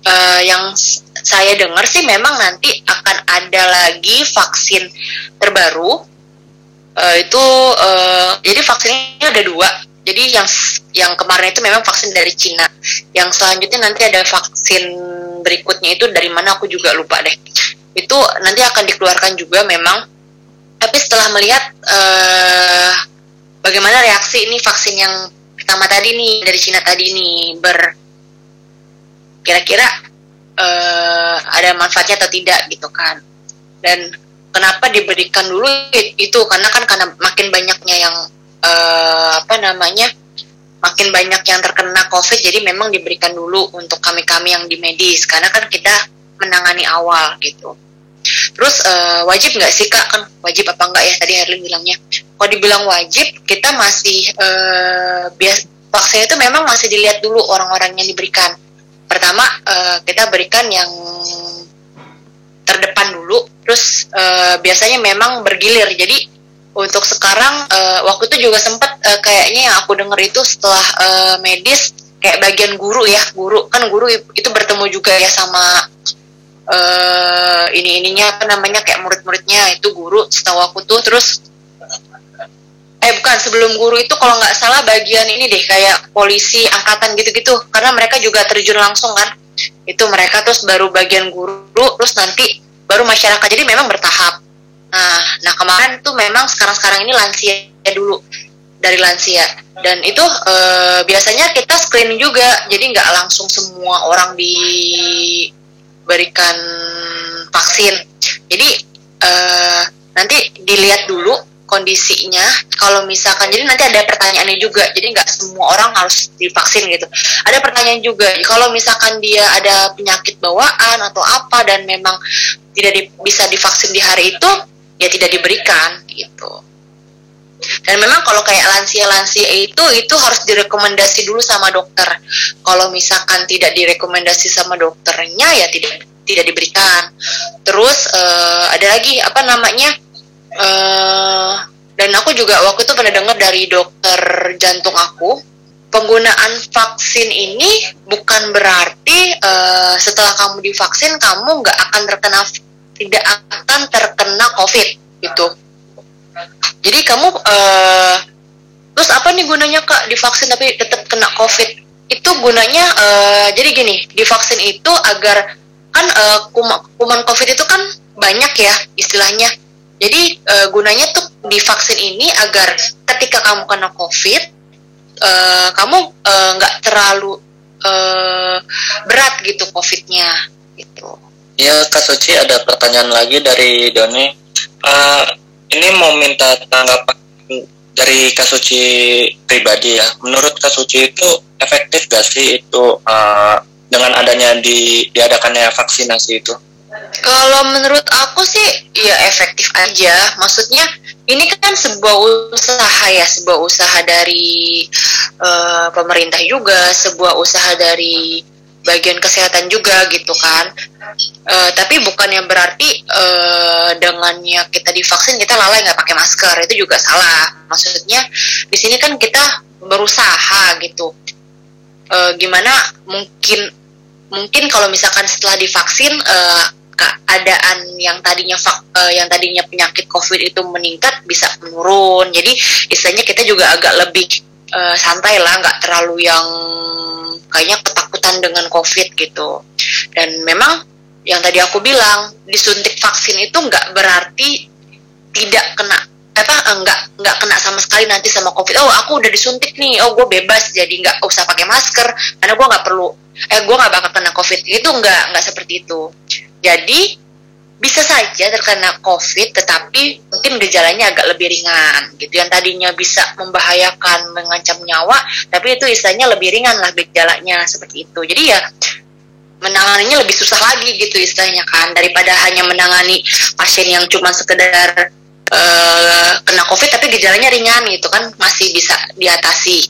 eh, yang saya dengar sih memang nanti akan ada lagi vaksin terbaru Eh, itu eh, jadi vaksinnya ada dua. Jadi yang yang kemarin itu memang vaksin dari Cina. Yang selanjutnya nanti ada vaksin berikutnya itu dari mana aku juga lupa deh. Itu nanti akan dikeluarkan juga memang. Tapi setelah melihat eh, bagaimana reaksi ini vaksin yang pertama tadi nih dari Cina tadi nih ber kira-kira eh, ada manfaatnya atau tidak gitu kan. Dan kenapa diberikan dulu it- itu karena kan karena makin banyaknya yang eh, apa namanya makin banyak yang terkena covid jadi memang diberikan dulu untuk kami kami yang di medis. Karena kan kita menangani awal gitu. Terus eh, wajib nggak sih kak? Kan wajib apa enggak ya? Tadi Herlin bilangnya. Kalau dibilang wajib kita masih eh, bias vaksin itu memang masih dilihat dulu orang-orang yang diberikan. Pertama eh, kita berikan yang terdepan dulu terus eh, biasanya memang bergilir. Jadi untuk sekarang eh, waktu itu juga sempat eh, kayaknya yang aku dengar itu setelah eh, medis kayak bagian guru ya guru. Kan guru itu bertemu juga ya sama eh ini ininya apa namanya kayak murid-muridnya. Itu guru setahu aku tuh terus eh bukan sebelum guru itu kalau nggak salah bagian ini deh kayak polisi angkatan gitu-gitu. Karena mereka juga terjun langsung kan. Itu mereka terus baru bagian guru terus nanti baru masyarakat. Jadi memang bertahap nah nah kemarin tuh memang sekarang-sekarang ini lansia dulu dari lansia. Dan itu eh, biasanya kita screening juga jadi nggak langsung semua orang diberikan vaksin. Jadi eh, nanti dilihat dulu kondisinya. Kalau misalkan jadi nanti ada pertanyaannya juga jadi nggak semua orang harus divaksin gitu. Ada pertanyaan juga kalau misalkan dia ada penyakit bawaan atau apa dan memang tidak di- bisa divaksin di hari itu ya tidak diberikan gitu. Dan memang kalau kayak lansia-lansia itu itu harus direkomendasi dulu sama dokter. Kalau misalkan tidak direkomendasi sama dokternya ya tidak tidak diberikan. Terus eh, ada lagi apa namanya eh dan aku juga waktu itu pernah dengar dari dokter jantung aku penggunaan vaksin ini bukan berarti eh, setelah kamu divaksin kamu nggak akan terkena tidak akan terkena covid gitu. Jadi kamu eh, terus apa nih gunanya kak divaksin tapi tetap kena covid? Itu gunanya eh, jadi gini divaksin itu agar kan kuma- kuman covid itu kan banyak ya istilahnya. Jadi eh, gunanya tuh divaksin ini agar ketika kamu kena covid eh, kamu nggak terlalu eh, berat gitu covidnya gitu Ya Kak Suci ada pertanyaan lagi dari Doni. Eh, ini mau minta tanggapan dari Kak Suci pribadi ya. Menurut Kak Suci itu efektif gak sih itu eh, dengan adanya di diadakannya vaksinasi itu? Kalau menurut aku sih ya efektif aja. Maksudnya ini kan sebuah usaha ya, sebuah usaha dari eh, pemerintah juga, sebuah usaha dari bagian kesehatan juga gitu kan. Eh, tapi bukannya berarti eh, dengannya kita divaksin kita lalai nggak pakai masker itu juga salah. Maksudnya di sini kan kita berusaha gitu. Eh, gimana mungkin mungkin kalau misalkan setelah divaksin eh, keadaan yang tadinya eh, yang tadinya penyakit covid itu meningkat bisa menurun jadi istilahnya kita juga agak lebih eh, santai lah nggak terlalu yang kayaknya ketakutan dengan covid gitu. Dan memang yang tadi aku bilang disuntik vaksin itu nggak berarti tidak kena apa enggak nggak kena sama sekali nanti sama covid. Oh aku udah disuntik nih. Oh gue bebas jadi nggak usah pakai masker karena gue nggak perlu eh gue nggak bakal kena covid. Itu nggak nggak seperti itu. Jadi bisa saja terkena covid tetapi mungkin gejalanya agak lebih ringan gitu. Yang tadinya bisa membahayakan mengancam nyawa tapi itu istilahnya lebih ringan lah gejalanya seperti itu. Jadi ya menanganinya lebih susah lagi gitu istilahnya kan daripada hanya menangani pasien yang cuma sekedar eh, kena covid tapi gejalanya ringan gitu kan masih bisa diatasi.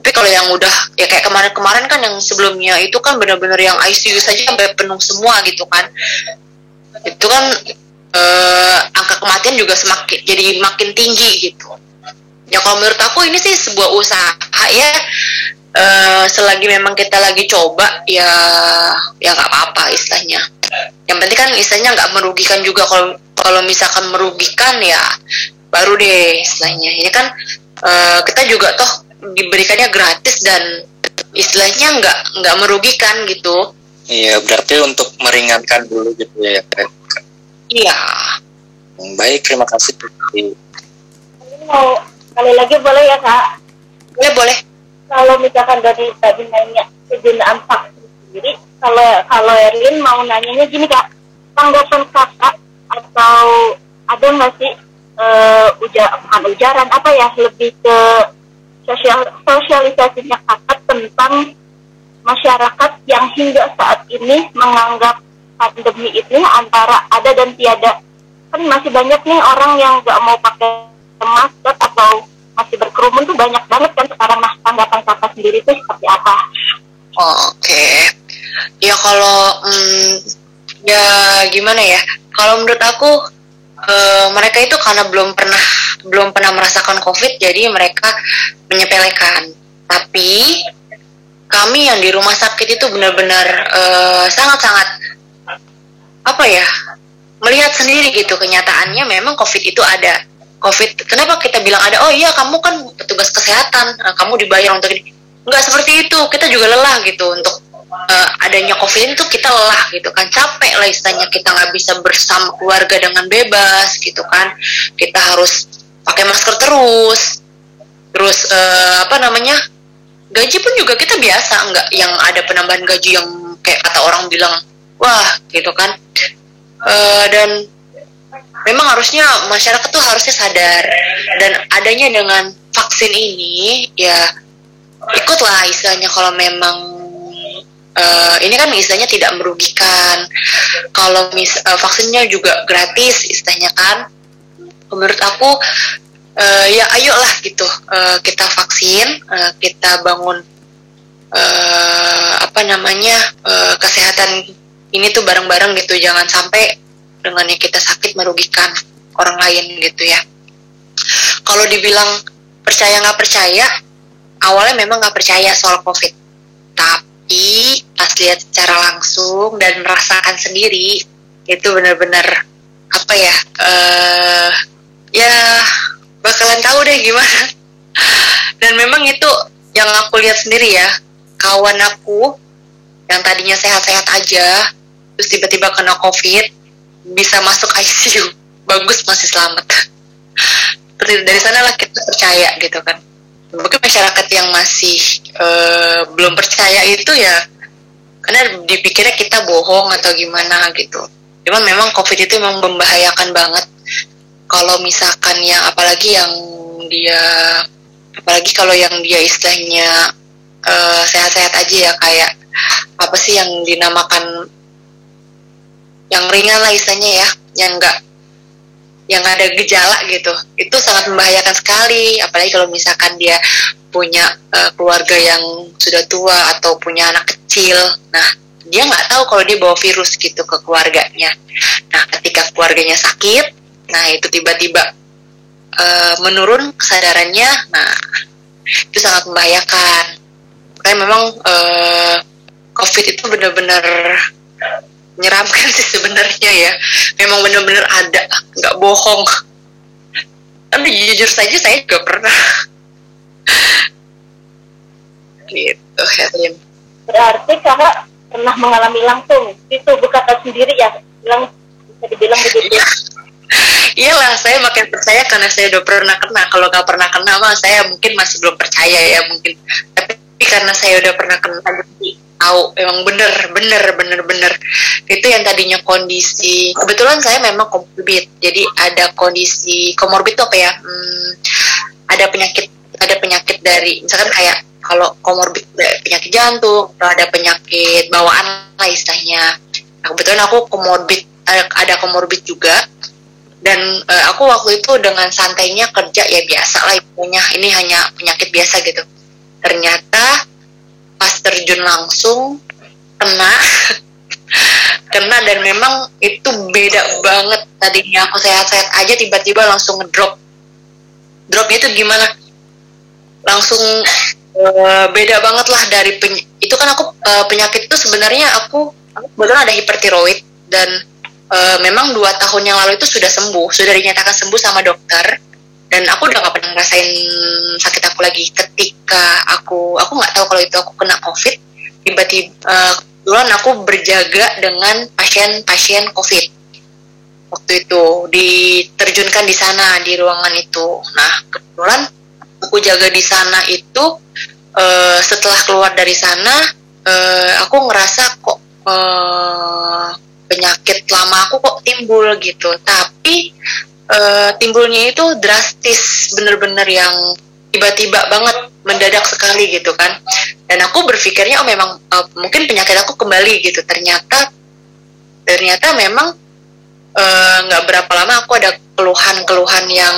Tapi kalau yang udah ya kayak kemarin-kemarin kan yang sebelumnya itu kan benar-benar yang ICU saja sampai penuh semua gitu kan itu kan eh, angka kematian juga semakin jadi makin tinggi gitu. Ya kalau menurut aku ini sih sebuah usaha ya. Eh, selagi memang kita lagi coba ya ya nggak apa-apa istilahnya. Yang penting kan istilahnya nggak merugikan juga. Kalau kalau misalkan merugikan ya baru deh istilahnya. Ini kan eh, kita juga toh diberikannya gratis dan istilahnya nggak nggak merugikan gitu Iya berarti untuk meringankan dulu gitu ya. Kak. iya Hmm, Baik terima kasih. Ini mau sekali lagi boleh ya kak? Boleh boleh. Kalau misalkan dari tadi nanya penggunaan vaksin sendiri, kalau kalau Erlin mau nanyanya gini kak, tanggapan kakak atau ada nggak sih eh, uja, bukan ujaran apa ya lebih ke sosial sosialisasinya kakak tentang masyarakat yang hingga saat ini menganggap pandemi ini antara ada dan tiada kan masih banyak nih orang yang nggak mau pakai masker atau masih berkerumun tuh banyak banget kan sekarang nah tanggapan kakak sendiri tuh seperti apa? Oke, ya kalau hmm, ya gimana ya? Kalau menurut aku eh, mereka itu karena belum pernah belum pernah merasakan COVID, jadi mereka menyepelekan. Tapi kami yang di rumah sakit itu benar-benar eh, sangat-sangat apa ya melihat sendiri gitu kenyataannya memang COVID itu ada. Covid kenapa kita bilang ada? Oh iya kamu kan petugas kesehatan nah, kamu dibayar untuk ini. Nggak seperti itu kita juga lelah gitu untuk eh, adanya covid itu kita lelah gitu kan. Capek lah istilahnya kita nggak bisa bersama keluarga dengan bebas gitu kan. Kita harus pakai masker terus. Terus eh, apa namanya gaji pun juga kita biasa nggak yang ada penambahan gaji yang kayak kata orang bilang wah gitu kan. Eh, dan memang harusnya masyarakat tuh harusnya sadar. Dan adanya dengan vaksin ini ya ikutlah istilahnya kalau memang eh, ini kan istilahnya tidak merugikan. Kalau mis eh, vaksinnya juga gratis istilahnya kan. Menurut aku eh, ya ayolah gitu. Eh, kita vaksin eh, kita bangun eh, apa namanya eh, kesehatan ini tuh bareng-bareng gitu. Jangan sampai dengan yang kita sakit merugikan orang lain gitu ya. Kalau dibilang percaya nggak percaya awalnya memang nggak percaya soal covid. Tapi pas lihat secara langsung dan merasakan sendiri itu benar-benar apa ya eh ya bakalan tahu deh gimana. Dan memang itu yang aku lihat sendiri ya kawan aku yang tadinya sehat-sehat aja terus tiba-tiba kena covid bisa masuk ICU bagus masih selamat. Seperti dari sana lah kita percaya gitu kan. Mungkin masyarakat yang masih eh, belum percaya itu ya karena dipikirnya kita bohong atau gimana gitu. Cuman memang covid itu memang membahayakan banget kalau misalkan yang apalagi yang dia apalagi kalau yang dia istilahnya eh, sehat-sehat aja ya kayak apa sih yang dinamakan yang ringan lah istilahnya ya yang enggak yang ada gejala gitu. Itu sangat membahayakan sekali apalagi kalau misalkan dia punya eh, keluarga yang sudah tua atau punya anak kecil. Nah dia nggak tahu kalau dia bawa virus gitu ke keluarganya. Nah ketika keluarganya sakit nah itu tiba-tiba eh, menurun kesadarannya. Nah itu sangat membahayakan. Makanya memang eh, covid itu benar-benar menyeramkan sih sebenarnya ya. Memang benar-benar ada nggak bohong. Tapi jujur saja saya juga pernah. Gitu Herlin Berarti kakak pernah mengalami langsung di tubuh kakak sendiri ya, bilang bisa dibilang begitu. Iyalah saya makin percaya karena saya udah pernah kena. Kalau nggak pernah kena mah saya mungkin masih belum percaya ya mungkin. Tapi karena saya udah pernah kena jadi tahu emang bener bener bener bener. Itu yang tadinya kondisi kebetulan saya memang komorbid. Jadi ada kondisi komorbid itu apa ya? Hmm, ada penyakit ada penyakit dari misalkan kayak kalau komorbid penyakit jantung atau ada penyakit bawaan lah istilahnya. Nah, kebetulan aku komorbid ada, ada komorbid juga dan eh, aku waktu itu dengan santainya kerja ya biasa lah ibunya ini hanya penyakit biasa gitu. Ternyata pas terjun langsung kena. Kena dan memang itu beda banget. Tadinya aku sehat-sehat aja tiba-tiba langsung ngedrop. Dropnya itu gimana? Langsung eh, beda banget lah dari peny- itu kan aku eh, penyakit itu sebenarnya aku aku kebetulan ada hipertiroid dan eh, memang dua tahun yang lalu itu sudah sembuh sudah dinyatakan sembuh sama dokter. Dan aku udah gak pernah ngerasain sakit aku lagi. Ketika aku aku nggak tahu kalau itu aku kena covid tiba-tiba eh, kebetulan aku berjaga dengan pasien-pasien covid. Waktu itu diterjunkan di sana di ruangan itu. Nah kebetulan aku jaga di sana itu eh, setelah keluar dari sana eh, aku ngerasa kok eh, penyakit lama aku kok timbul gitu. Tapi eh, timbulnya itu drastis bener-bener yang tiba-tiba banget mendadak sekali gitu kan. Dan aku berpikirnya oh memang eh, mungkin penyakit aku kembali gitu. Ternyata ternyata memang eh, nggak berapa lama aku ada keluhan-keluhan yang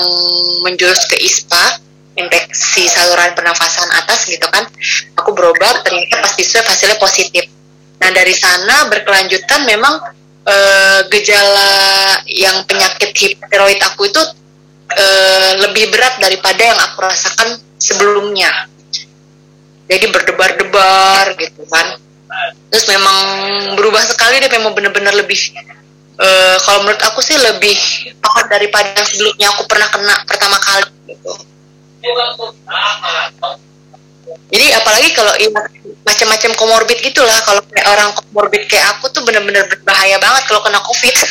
menjurus ke ISPA infeksi saluran pernafasan atas gitu kan. Aku berobat ternyata pas swab hasilnya positif. Nah dari sana berkelanjutan memang eh, gejala yang penyakit hipertiroid aku itu eh, lebih berat daripada yang aku rasakan sebelumnya jadi berdebar-debar gitu kan terus memang berubah sekali deh memang benar-benar lebih eh, kalau menurut aku sih lebih parah daripada yang sebelumnya aku pernah kena pertama kali gitu. Jadi apalagi kalau iya, macam-macam komorbid gitulah kalau kayak orang komorbid kayak aku tuh bener-bener berbahaya banget kalau kena covid.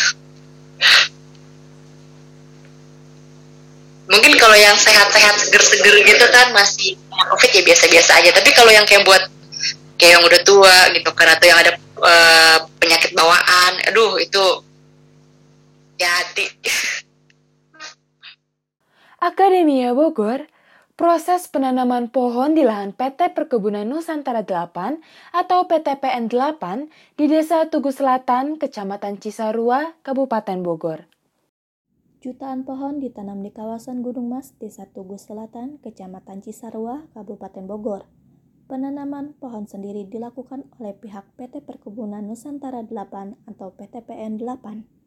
Mungkin kalau yang sehat-sehat seger-seger gitu kan masih covid ya biasa-biasa aja. Tapi kalau yang kayak buat kayak yang udah tua gitu kan atau yang ada eh, penyakit bawaan, aduh itu ya hati. Akademia Bogor, proses penanaman pohon di lahan PT Perkebunan Nusantara 8 atau PTPN 8 di Desa Tugu Selatan, Kecamatan Cisarua, Kabupaten Bogor. Jutaan pohon ditanam di kawasan Gunung Mas, Desa Tugu Selatan, Kecamatan Cisarua, Kabupaten Bogor. Penanaman pohon sendiri dilakukan oleh pihak PT Perkebunan Nusantara 8 atau PTPN 8.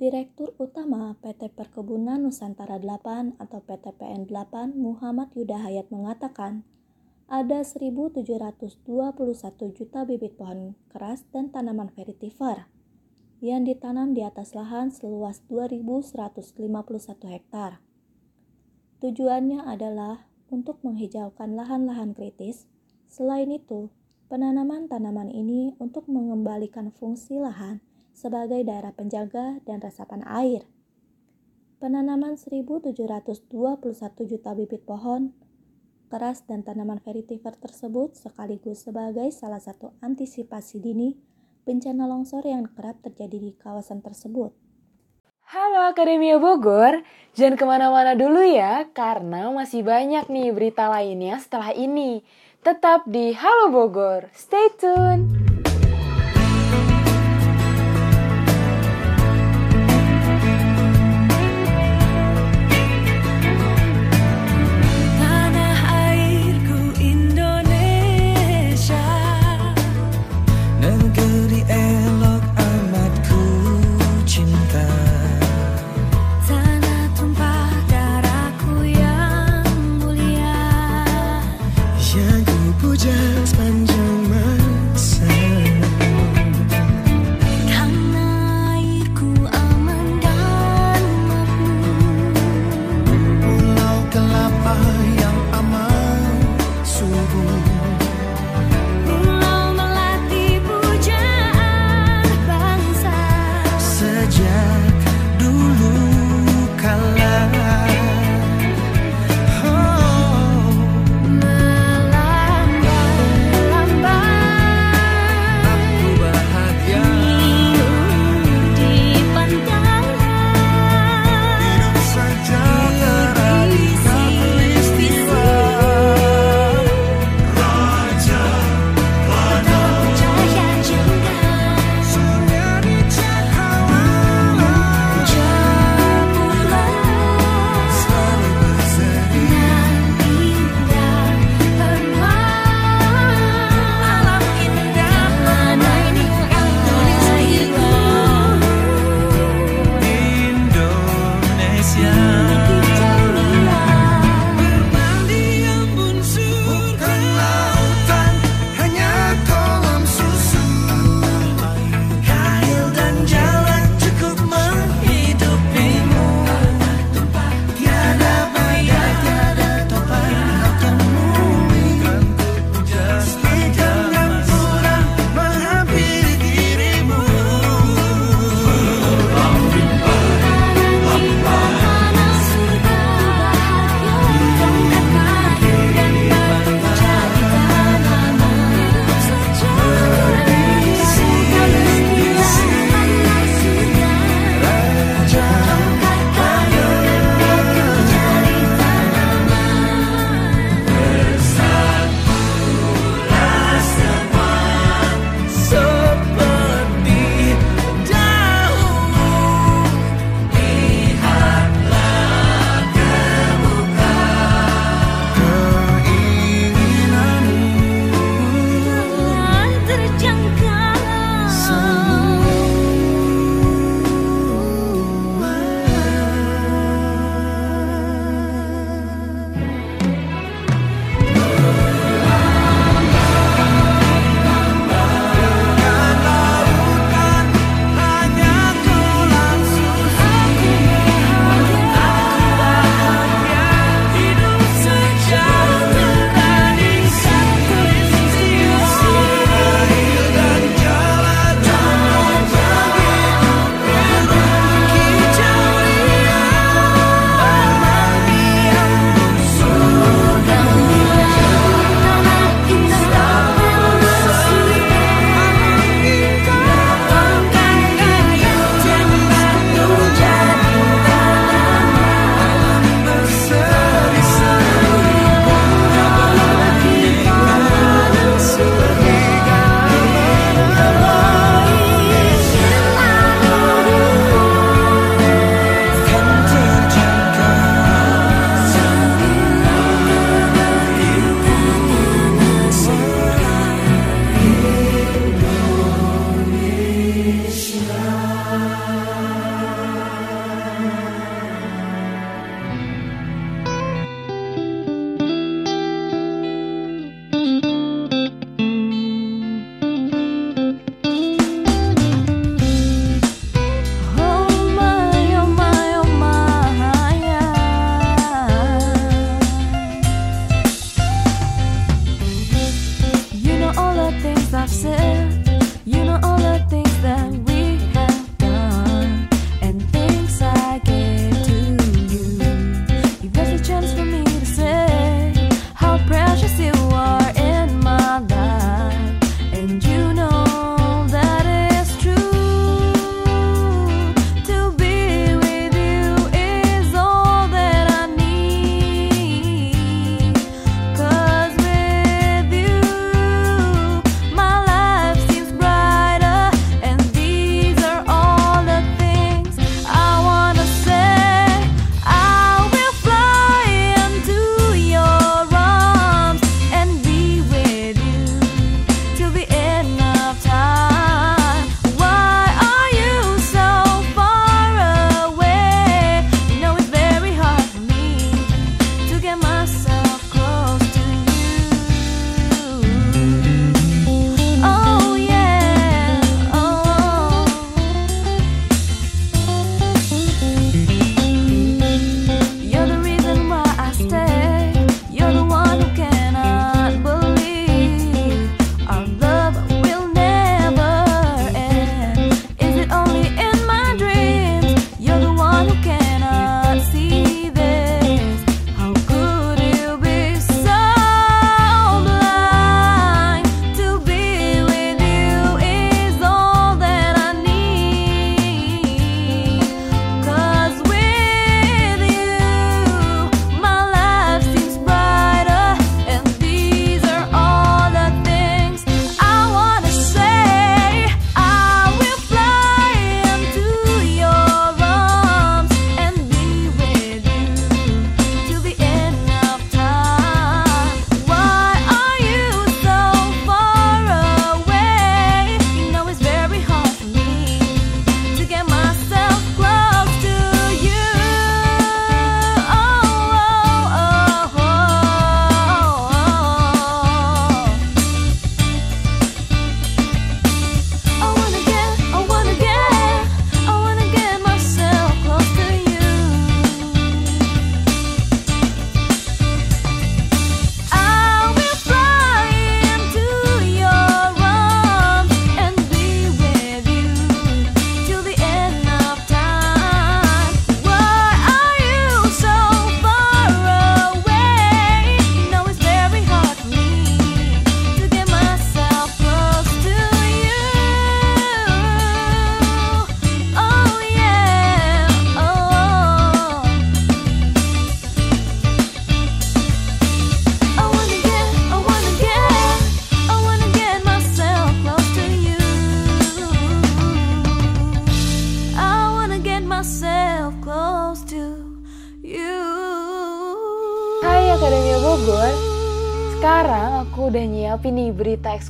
Direktur Utama PT Perkebunan Nusantara 8 atau PTPN 8 Muhammad Yuda Hayat mengatakan, ada 1.721 juta bibit pohon keras dan tanaman vetiver yang ditanam di atas lahan seluas 2.151 hektar. Tujuannya adalah untuk menghijaukan lahan-lahan kritis. Selain itu, penanaman tanaman ini untuk mengembalikan fungsi lahan sebagai daerah penjaga dan resapan air. Penanaman 1.721 juta bibit pohon keras dan tanaman vetiver tersebut sekaligus sebagai salah satu antisipasi dini bencana longsor yang kerap terjadi di kawasan tersebut. Halo Akademia Bogor, jangan ke mana-mana dulu ya, karena masih banyak nih berita lainnya setelah ini. Tetap di Halo Bogor, stay tune!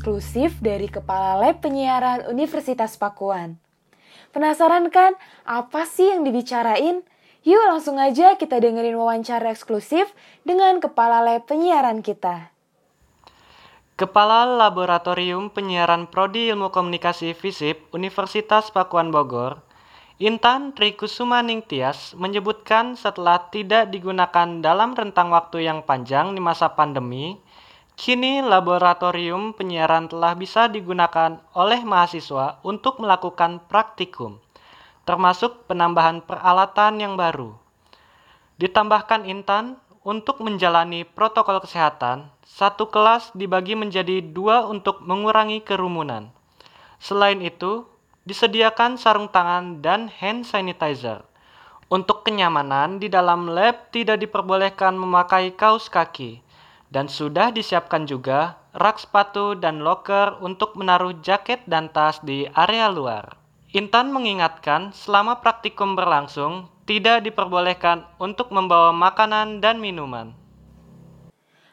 Eksklusif dari Kepala Lab Penyiaran Universitas Pakuan. Penasaran kan apa sih yang dibicarain? Yuk langsung aja kita dengerin wawancara eksklusif dengan Kepala Lab Penyiaran kita. Kepala Laboratorium Penyiaran Prodi Ilmu Komunikasi FISIP Universitas Pakuan Bogor, Intan Trikusuma Ningtyas menyebutkan setelah tidak digunakan dalam rentang waktu yang panjang di masa pandemi, kini laboratorium penyiaran telah bisa digunakan oleh mahasiswa untuk melakukan praktikum, termasuk penambahan peralatan yang baru. Ditambahkan Intan, untuk menjalani protokol kesehatan, satu kelas dibagi menjadi dua untuk mengurangi kerumunan. Selain itu, disediakan sarung tangan dan hand sanitizer. Untuk kenyamanan, di dalam lab tidak diperbolehkan memakai kaos kaki, dan sudah disiapkan juga rak sepatu dan loker untuk menaruh jaket dan tas di area luar. Intan mengingatkan, selama praktikum berlangsung, tidak diperbolehkan untuk membawa makanan dan minuman.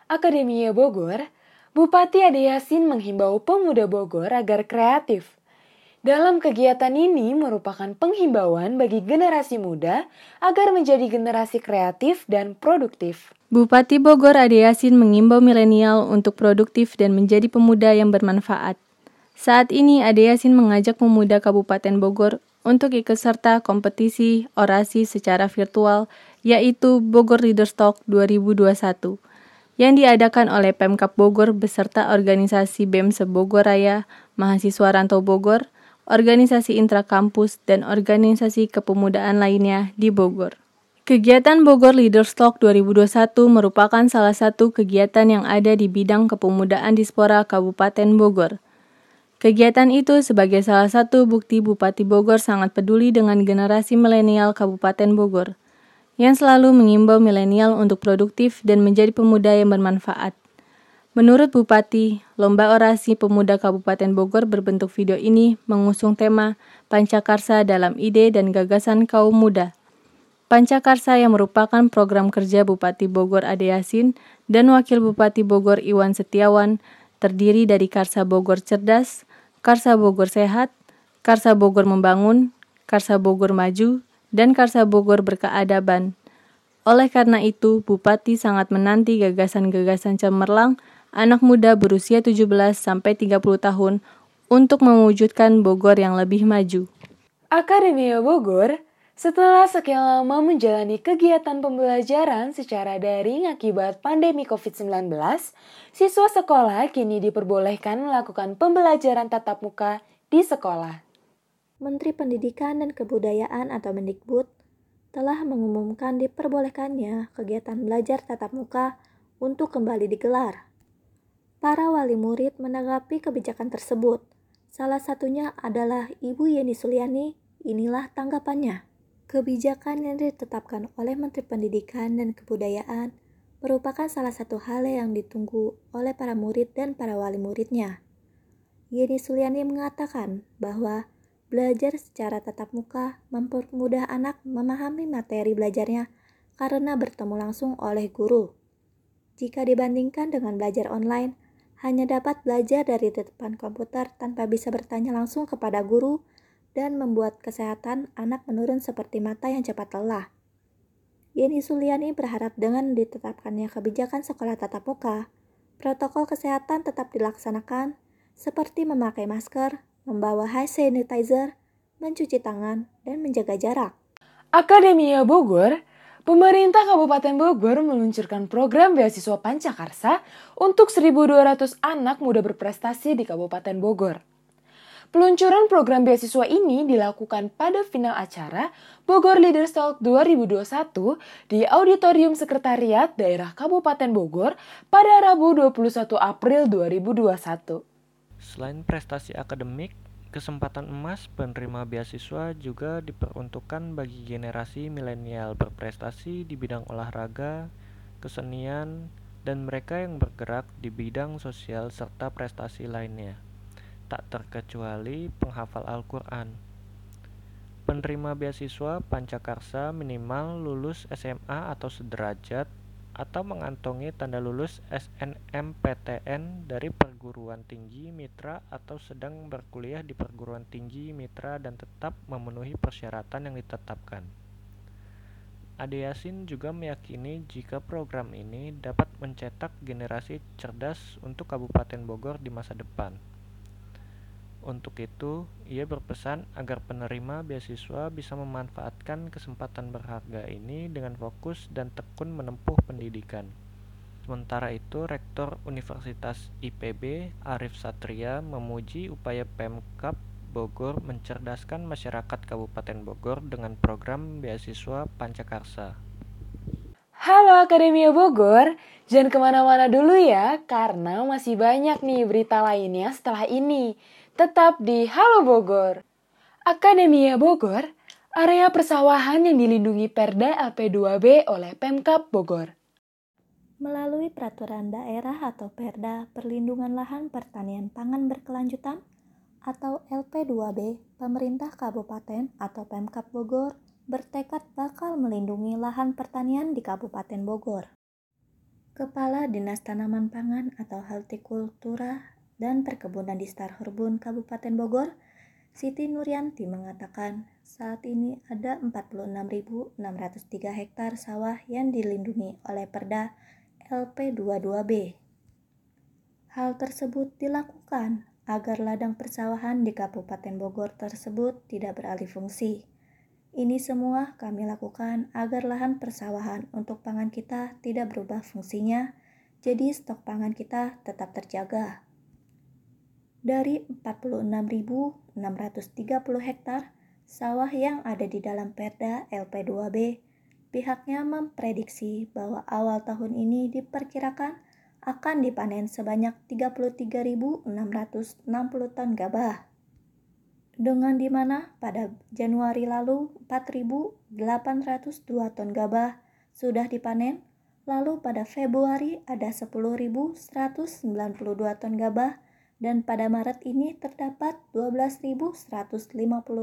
Akademia Bogor, Bupati Ade Yasin menghimbau pemuda Bogor agar kreatif. Dalam kegiatan ini merupakan penghimbauan bagi generasi muda agar menjadi generasi kreatif dan produktif. Bupati Bogor Ade Yasin mengimbau milenial untuk produktif dan menjadi pemuda yang bermanfaat. Saat ini Ade Yasin mengajak pemuda Kabupaten Bogor untuk ikut serta kompetisi orasi secara virtual yaitu Bogor Leaders Talk 2021 yang diadakan oleh Pemkap Bogor beserta organisasi BEM Sebogor Raya, Mahasiswa Rantau Bogor, organisasi intrakampus, dan organisasi kepemudaan lainnya di Bogor. Kegiatan Bogor Leaders Talk 2021 merupakan salah satu kegiatan yang ada di bidang kepemudaan dispora Kabupaten Bogor. Kegiatan itu sebagai salah satu bukti Bupati Bogor sangat peduli dengan generasi milenial Kabupaten Bogor yang selalu mengimbau milenial untuk produktif dan menjadi pemuda yang bermanfaat. Menurut Bupati, Lomba Orasi Pemuda Kabupaten Bogor berbentuk video ini mengusung tema Pancakarsa dalam ide dan gagasan kaum muda. Pancakarsa yang merupakan program kerja Bupati Bogor Ade Yasin dan Wakil Bupati Bogor Iwan Setiawan terdiri dari Karsa Bogor Cerdas, Karsa Bogor Sehat, Karsa Bogor Membangun, Karsa Bogor Maju, dan Karsa Bogor berkeadaban. Oleh karena itu, Bupati sangat menanti gagasan-gagasan cemerlang anak muda berusia 17 sampai 30 tahun untuk mewujudkan Bogor yang lebih maju. Akademia Bogor, setelah sekian lama menjalani kegiatan pembelajaran secara daring akibat pandemi COVID-19, siswa sekolah kini diperbolehkan melakukan pembelajaran tatap muka di sekolah. Menteri Pendidikan dan Kebudayaan atau Mendikbud telah mengumumkan diperbolehkannya kegiatan belajar tatap muka untuk kembali digelar. Para wali murid menanggapi kebijakan tersebut. Salah satunya adalah Ibu Yeni Suliani. Inilah tanggapannya. Kebijakan yang ditetapkan oleh Menteri Pendidikan dan Kebudayaan merupakan salah satu hal yang ditunggu oleh para murid dan para wali muridnya. Yeni Suliani mengatakan bahwa Belajar secara tatap muka mempermudah anak memahami materi belajarnya karena bertemu langsung oleh guru. Jika dibandingkan dengan belajar online, hanya dapat belajar dari depan komputer tanpa bisa bertanya langsung kepada guru dan membuat kesehatan anak menurun seperti mata yang cepat lelah. Yeni Suliani berharap dengan ditetapkannya kebijakan sekolah tatap muka, protokol kesehatan tetap dilaksanakan seperti memakai masker, membawa hand sanitizer, mencuci tangan, dan menjaga jarak. Akademia Bogor, pemerintah Kabupaten Bogor meluncurkan program beasiswa Pancakarsa untuk 1.200 anak muda berprestasi di Kabupaten Bogor. Peluncuran program beasiswa ini dilakukan pada final acara Bogor Leaders Talk 2021 di Auditorium Sekretariat Daerah Kabupaten Bogor pada Rabu 21 April 2021. Selain prestasi akademik, kesempatan emas penerima beasiswa juga diperuntukkan bagi generasi milenial berprestasi di bidang olahraga, kesenian, dan mereka yang bergerak di bidang sosial serta prestasi lainnya, tak terkecuali penghafal Al-Quran. Penerima beasiswa Pancakarsa minimal lulus SMA atau sederajat atau mengantongi tanda lulus SNMPTN dari perguruan tinggi mitra atau sedang berkuliah di perguruan tinggi mitra dan tetap memenuhi persyaratan yang ditetapkan. Ade Yasin juga meyakini jika program ini dapat mencetak generasi cerdas untuk Kabupaten Bogor di masa depan. Untuk itu, ia berpesan agar penerima beasiswa bisa memanfaatkan kesempatan berharga ini dengan fokus dan tekun menempuh pendidikan. Sementara itu, Rektor Universitas IPB, Arif Satria, memuji upaya Pemkap Bogor mencerdaskan masyarakat Kabupaten Bogor dengan program beasiswa Pancakarsa. Halo Akademia Bogor, jangan ke mana-mana dulu ya, karena masih banyak nih berita lainnya setelah ini. Tetap di Halo Bogor. Akademia Bogor, area persawahan yang dilindungi Perda LP2B oleh Pemkap Bogor. Melalui peraturan daerah atau Perda Perlindungan Lahan Pertanian Pangan Berkelanjutan atau LP2B, pemerintah kabupaten atau Pemkap Bogor bertekad bakal melindungi lahan pertanian di Kabupaten Bogor. Kepala Dinas Tanaman Pangan atau Hortikultura dan Perkebunan di Star Hurbun Kabupaten Bogor, Siti Nuryanti mengatakan saat ini ada 46.603 hektar sawah yang dilindungi oleh Perda LP22B. Hal tersebut dilakukan agar ladang persawahan di Kabupaten Bogor tersebut tidak beralih fungsi. Ini semua kami lakukan agar lahan persawahan untuk pangan kita tidak berubah fungsinya, jadi stok pangan kita tetap terjaga. Dari 46.630 hektar sawah yang ada di dalam Perda LP2B, pihaknya memprediksi bahwa awal tahun ini diperkirakan akan dipanen sebanyak 33.660 ton gabah. Dengan di mana pada Januari lalu 4.802 ton gabah sudah dipanen, lalu pada Februari ada 10.192 ton gabah dan pada Maret ini terdapat 12.150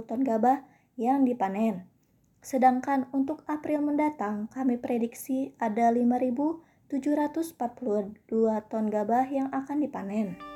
ton gabah yang dipanen. Sedangkan untuk April mendatang kami prediksi ada 5.000 742 ton gabah yang akan dipanen.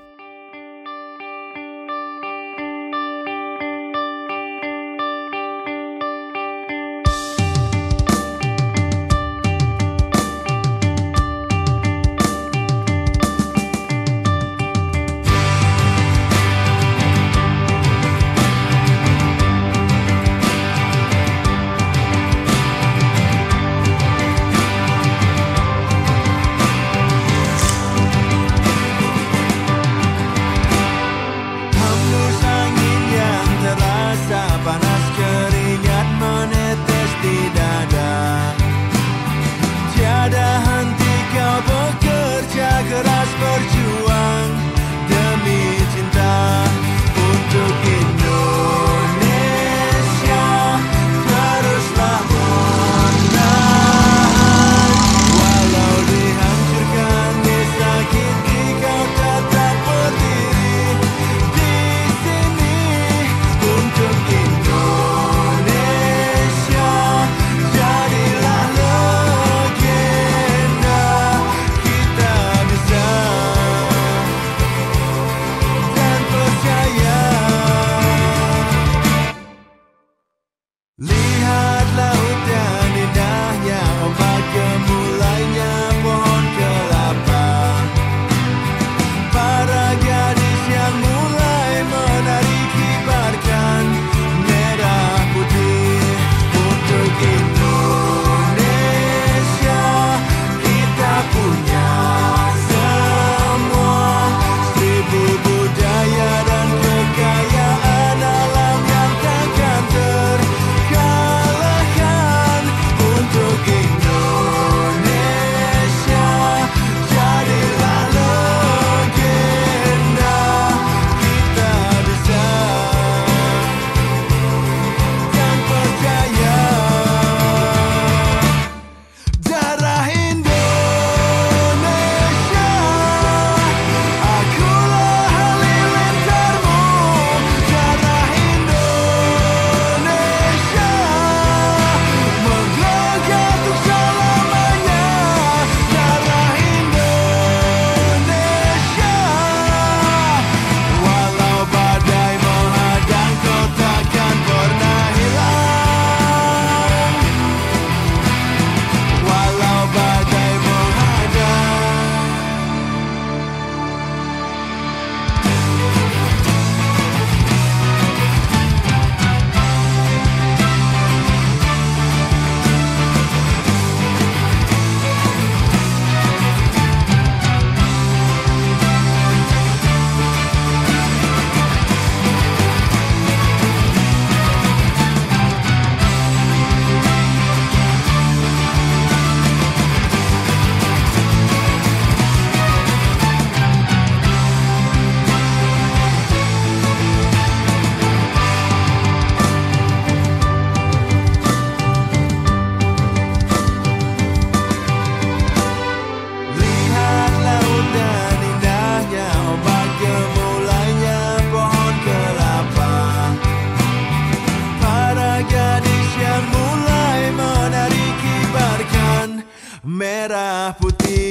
Mera putinha.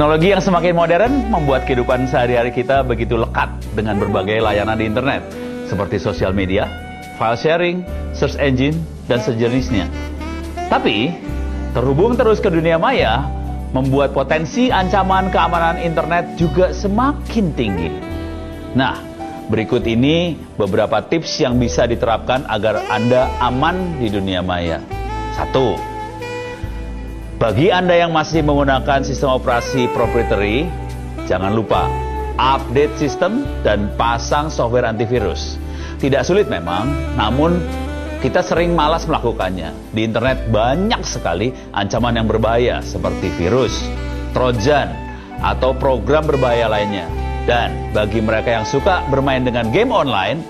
Teknologi yang semakin modern membuat kehidupan sehari-hari kita begitu lekat dengan berbagai layanan di internet, seperti sosial media, file sharing, search engine, dan sejenisnya. Tapi, terhubung terus ke dunia maya membuat potensi ancaman keamanan internet juga semakin tinggi. Nah, berikut ini beberapa tips yang bisa diterapkan agar Anda aman di dunia maya. Satu, bagi Anda yang masih menggunakan sistem operasi proprietary, jangan lupa update sistem dan pasang software antivirus. Tidak sulit memang, namun kita sering malas melakukannya. Di internet banyak sekali ancaman yang berbahaya seperti virus, trojan, atau program berbahaya lainnya. Dan bagi mereka yang suka bermain dengan game online,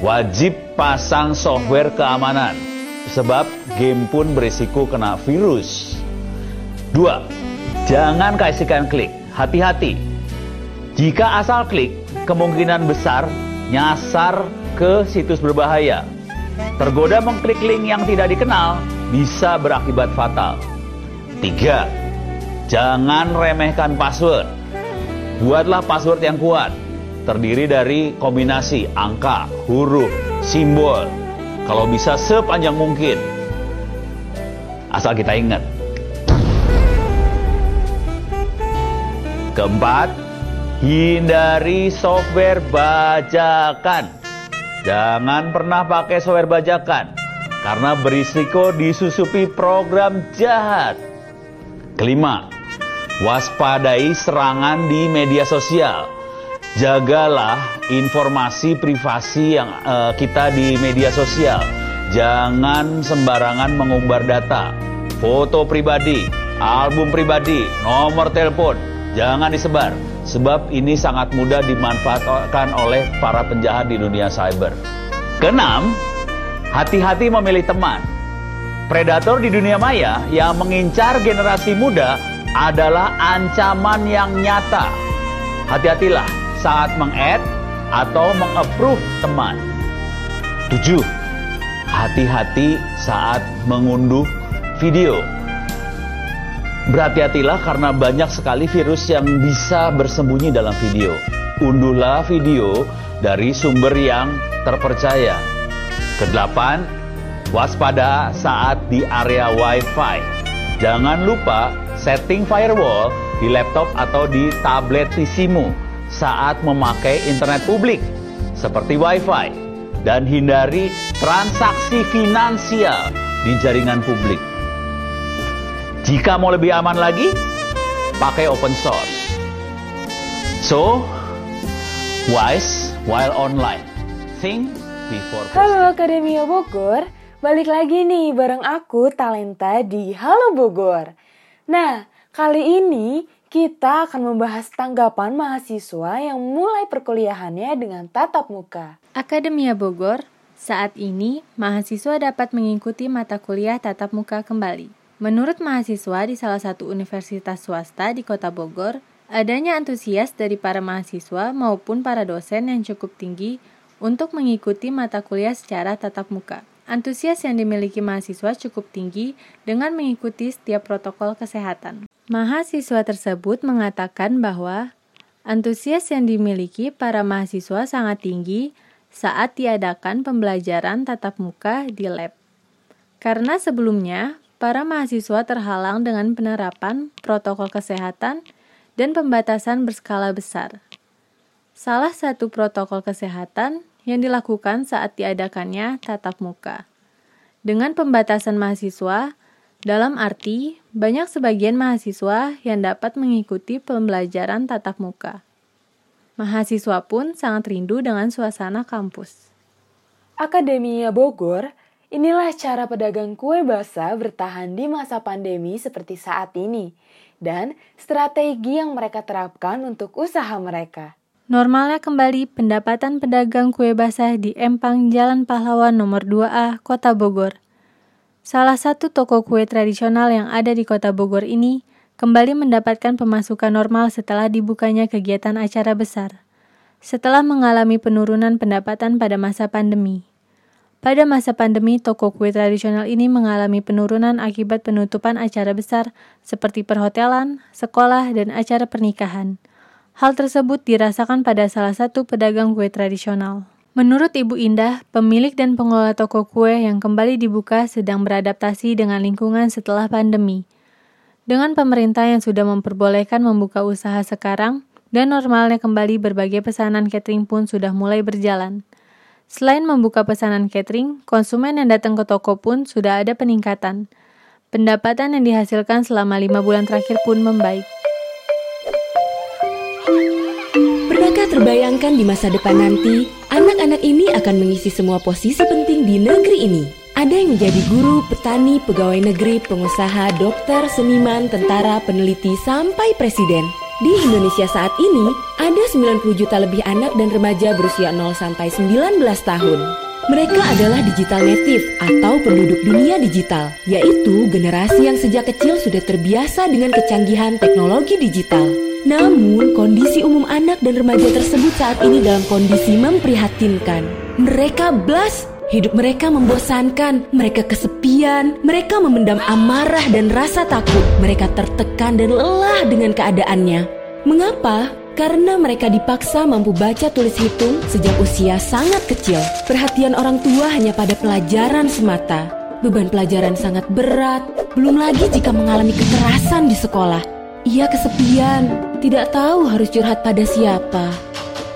wajib pasang software keamanan sebab game pun berisiko kena virus. Dua, jangan kasihkan klik. Hati-hati. Jika asal klik, kemungkinan besar nyasar ke situs berbahaya. Tergoda mengklik link yang tidak dikenal bisa berakibat fatal. Tiga, jangan remehkan password. Buatlah password yang kuat. Terdiri dari kombinasi angka, huruf, simbol, kalau bisa sepanjang mungkin. Asal kita ingat. Keempat, hindari software bajakan. Jangan pernah pakai software bajakan karena berisiko disusupi program jahat. Kelima, waspadai serangan di media sosial. Jagalah informasi privasi yang uh, kita di media sosial. Jangan sembarangan mengumbar data, foto pribadi, album pribadi, nomor telepon. Jangan disebar, sebab ini sangat mudah dimanfaatkan oleh para penjahat di dunia cyber. Keenam, hati-hati memilih teman. Predator di dunia maya yang mengincar generasi muda adalah ancaman yang nyata. Hati-hatilah saat meng-add atau meng-approve teman. 7. Hati-hati saat mengunduh video. Berhati-hatilah karena banyak sekali virus yang bisa bersembunyi dalam video. Unduhlah video dari sumber yang terpercaya. Kedelapan, waspada saat di area Wi-Fi. Jangan lupa setting firewall di laptop atau di tablet PC-mu saat memakai internet publik seperti Wi-Fi dan hindari transaksi finansial di jaringan publik. Jika mau lebih aman lagi, pakai open source. So, wise while online. Think before Halo Akademia Bogor, balik lagi nih bareng aku Talenta di Halo Bogor. Nah, kali ini kita akan membahas tanggapan mahasiswa yang mulai perkuliahannya dengan tatap muka. Akademia Bogor, saat ini mahasiswa dapat mengikuti mata kuliah tatap muka kembali. Menurut mahasiswa di salah satu universitas swasta di Kota Bogor, adanya antusias dari para mahasiswa maupun para dosen yang cukup tinggi untuk mengikuti mata kuliah secara tatap muka. Antusias yang dimiliki mahasiswa cukup tinggi dengan mengikuti setiap protokol kesehatan. Mahasiswa tersebut mengatakan bahwa antusias yang dimiliki para mahasiswa sangat tinggi saat diadakan pembelajaran tatap muka di lab. Karena sebelumnya para mahasiswa terhalang dengan penerapan protokol kesehatan dan pembatasan berskala besar. Salah satu protokol kesehatan yang dilakukan saat diadakannya tatap muka. Dengan pembatasan mahasiswa, dalam arti banyak sebagian mahasiswa yang dapat mengikuti pembelajaran tatap muka. Mahasiswa pun sangat rindu dengan suasana kampus. Akademia Bogor Inilah cara pedagang kue basah bertahan di masa pandemi seperti saat ini dan strategi yang mereka terapkan untuk usaha mereka. Normalnya kembali pendapatan pedagang kue basah di Empang Jalan Pahlawan nomor 2A, Kota Bogor. Salah satu toko kue tradisional yang ada di Kota Bogor ini kembali mendapatkan pemasukan normal setelah dibukanya kegiatan acara besar. Setelah mengalami penurunan pendapatan pada masa pandemi. Pada masa pandemi, toko kue tradisional ini mengalami penurunan akibat penutupan acara besar seperti perhotelan, sekolah, dan acara pernikahan. Hal tersebut dirasakan pada salah satu pedagang kue tradisional. Menurut Ibu Indah, pemilik dan pengelola toko kue yang kembali dibuka sedang beradaptasi dengan lingkungan setelah pandemi. Dengan pemerintah yang sudah memperbolehkan membuka usaha sekarang, dan normalnya kembali berbagai pesanan catering pun sudah mulai berjalan. Selain membuka pesanan catering, konsumen yang datang ke toko pun sudah ada peningkatan. Pendapatan yang dihasilkan selama lima bulan terakhir pun membaik. Pernahkah terbayangkan di masa depan nanti, anak-anak ini akan mengisi semua posisi penting di negeri ini? Ada yang menjadi guru, petani, pegawai negeri, pengusaha, dokter, seniman, tentara, peneliti, sampai presiden. Di Indonesia saat ini, ada 90 juta lebih anak dan remaja berusia 0 sampai 19 tahun. Mereka adalah digital native atau penduduk dunia digital, yaitu generasi yang sejak kecil sudah terbiasa dengan kecanggihan teknologi digital. Namun, kondisi umum anak dan remaja tersebut saat ini dalam kondisi memprihatinkan. Mereka blas Hidup mereka membosankan, mereka kesepian, mereka memendam amarah dan rasa takut, mereka tertekan dan lelah dengan keadaannya. Mengapa? Karena mereka dipaksa mampu baca tulis hitung sejak usia sangat kecil. Perhatian orang tua hanya pada pelajaran semata. Beban pelajaran sangat berat, belum lagi jika mengalami kekerasan di sekolah. Ia kesepian, tidak tahu harus curhat pada siapa.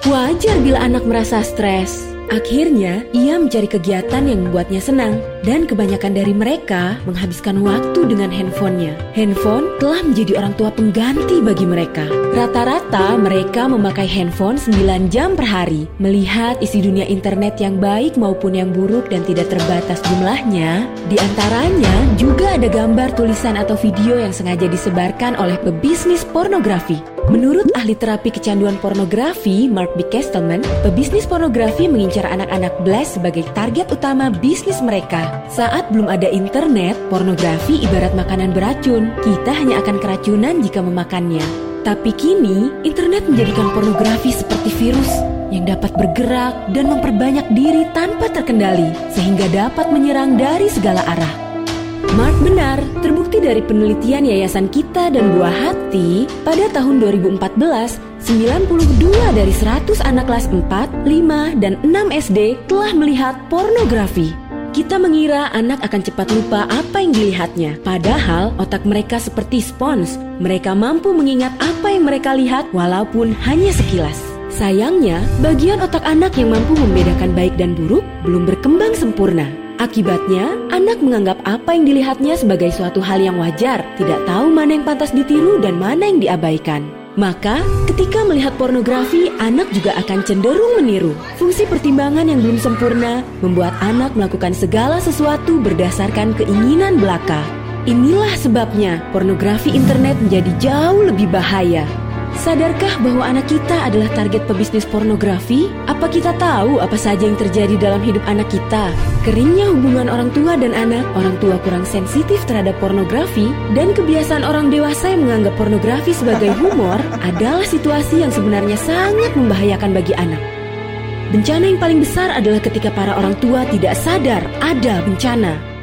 Wajar bila anak merasa stres. Akhirnya, ia mencari kegiatan yang membuatnya senang dan kebanyakan dari mereka menghabiskan waktu dengan handphonenya. Handphone telah menjadi orang tua pengganti bagi mereka. Rata-rata mereka memakai handphone 9 jam per hari. Melihat isi dunia internet yang baik maupun yang buruk dan tidak terbatas jumlahnya, di antaranya juga ada gambar tulisan atau video yang sengaja disebarkan oleh pebisnis pornografi. Menurut ahli terapi kecanduan pornografi, Mark B. Kestelman, pebisnis pornografi mengincar anak-anak blast sebagai target utama bisnis mereka. Saat belum ada internet, pornografi ibarat makanan beracun. Kita hanya akan keracunan jika memakannya. Tapi kini, internet menjadikan pornografi seperti virus yang dapat bergerak dan memperbanyak diri tanpa terkendali, sehingga dapat menyerang dari segala arah. Mark benar, terbukti dari penelitian Yayasan Kita dan Buah Hati pada tahun 2014, 92 dari 100 anak kelas 4, 5, dan 6 SD telah melihat pornografi. Kita mengira anak akan cepat lupa apa yang dilihatnya, padahal otak mereka seperti spons. Mereka mampu mengingat apa yang mereka lihat walaupun hanya sekilas. Sayangnya, bagian otak anak yang mampu membedakan baik dan buruk belum berkembang sempurna. Akibatnya, anak menganggap apa yang dilihatnya sebagai suatu hal yang wajar, tidak tahu mana yang pantas ditiru dan mana yang diabaikan. Maka, ketika melihat pornografi, anak juga akan cenderung meniru. Fungsi pertimbangan yang belum sempurna membuat anak melakukan segala sesuatu berdasarkan keinginan belaka. Inilah sebabnya pornografi internet menjadi jauh lebih bahaya. Sadarkah bahwa anak kita adalah target pebisnis pornografi? Apa kita tahu apa saja yang terjadi dalam hidup anak kita? Keringnya hubungan orang tua dan anak, orang tua kurang sensitif terhadap pornografi, dan kebiasaan orang dewasa yang menganggap pornografi sebagai humor adalah situasi yang sebenarnya sangat membahayakan bagi anak. Bencana yang paling besar adalah ketika para orang tua tidak sadar ada bencana.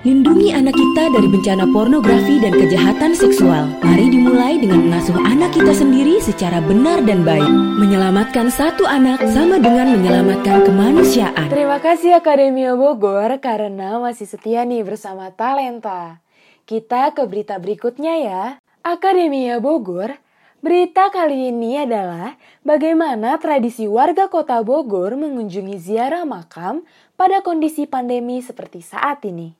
Lindungi anak kita dari bencana pornografi dan kejahatan seksual. Mari dimulai dengan mengasuh anak kita sendiri secara benar dan baik. Menyelamatkan satu anak sama dengan menyelamatkan kemanusiaan. Terima kasih Akademia Bogor karena masih setia nih bersama Talenta. Kita ke berita berikutnya ya. Akademia Bogor, berita kali ini adalah bagaimana tradisi warga kota Bogor mengunjungi ziarah makam pada kondisi pandemi seperti saat ini.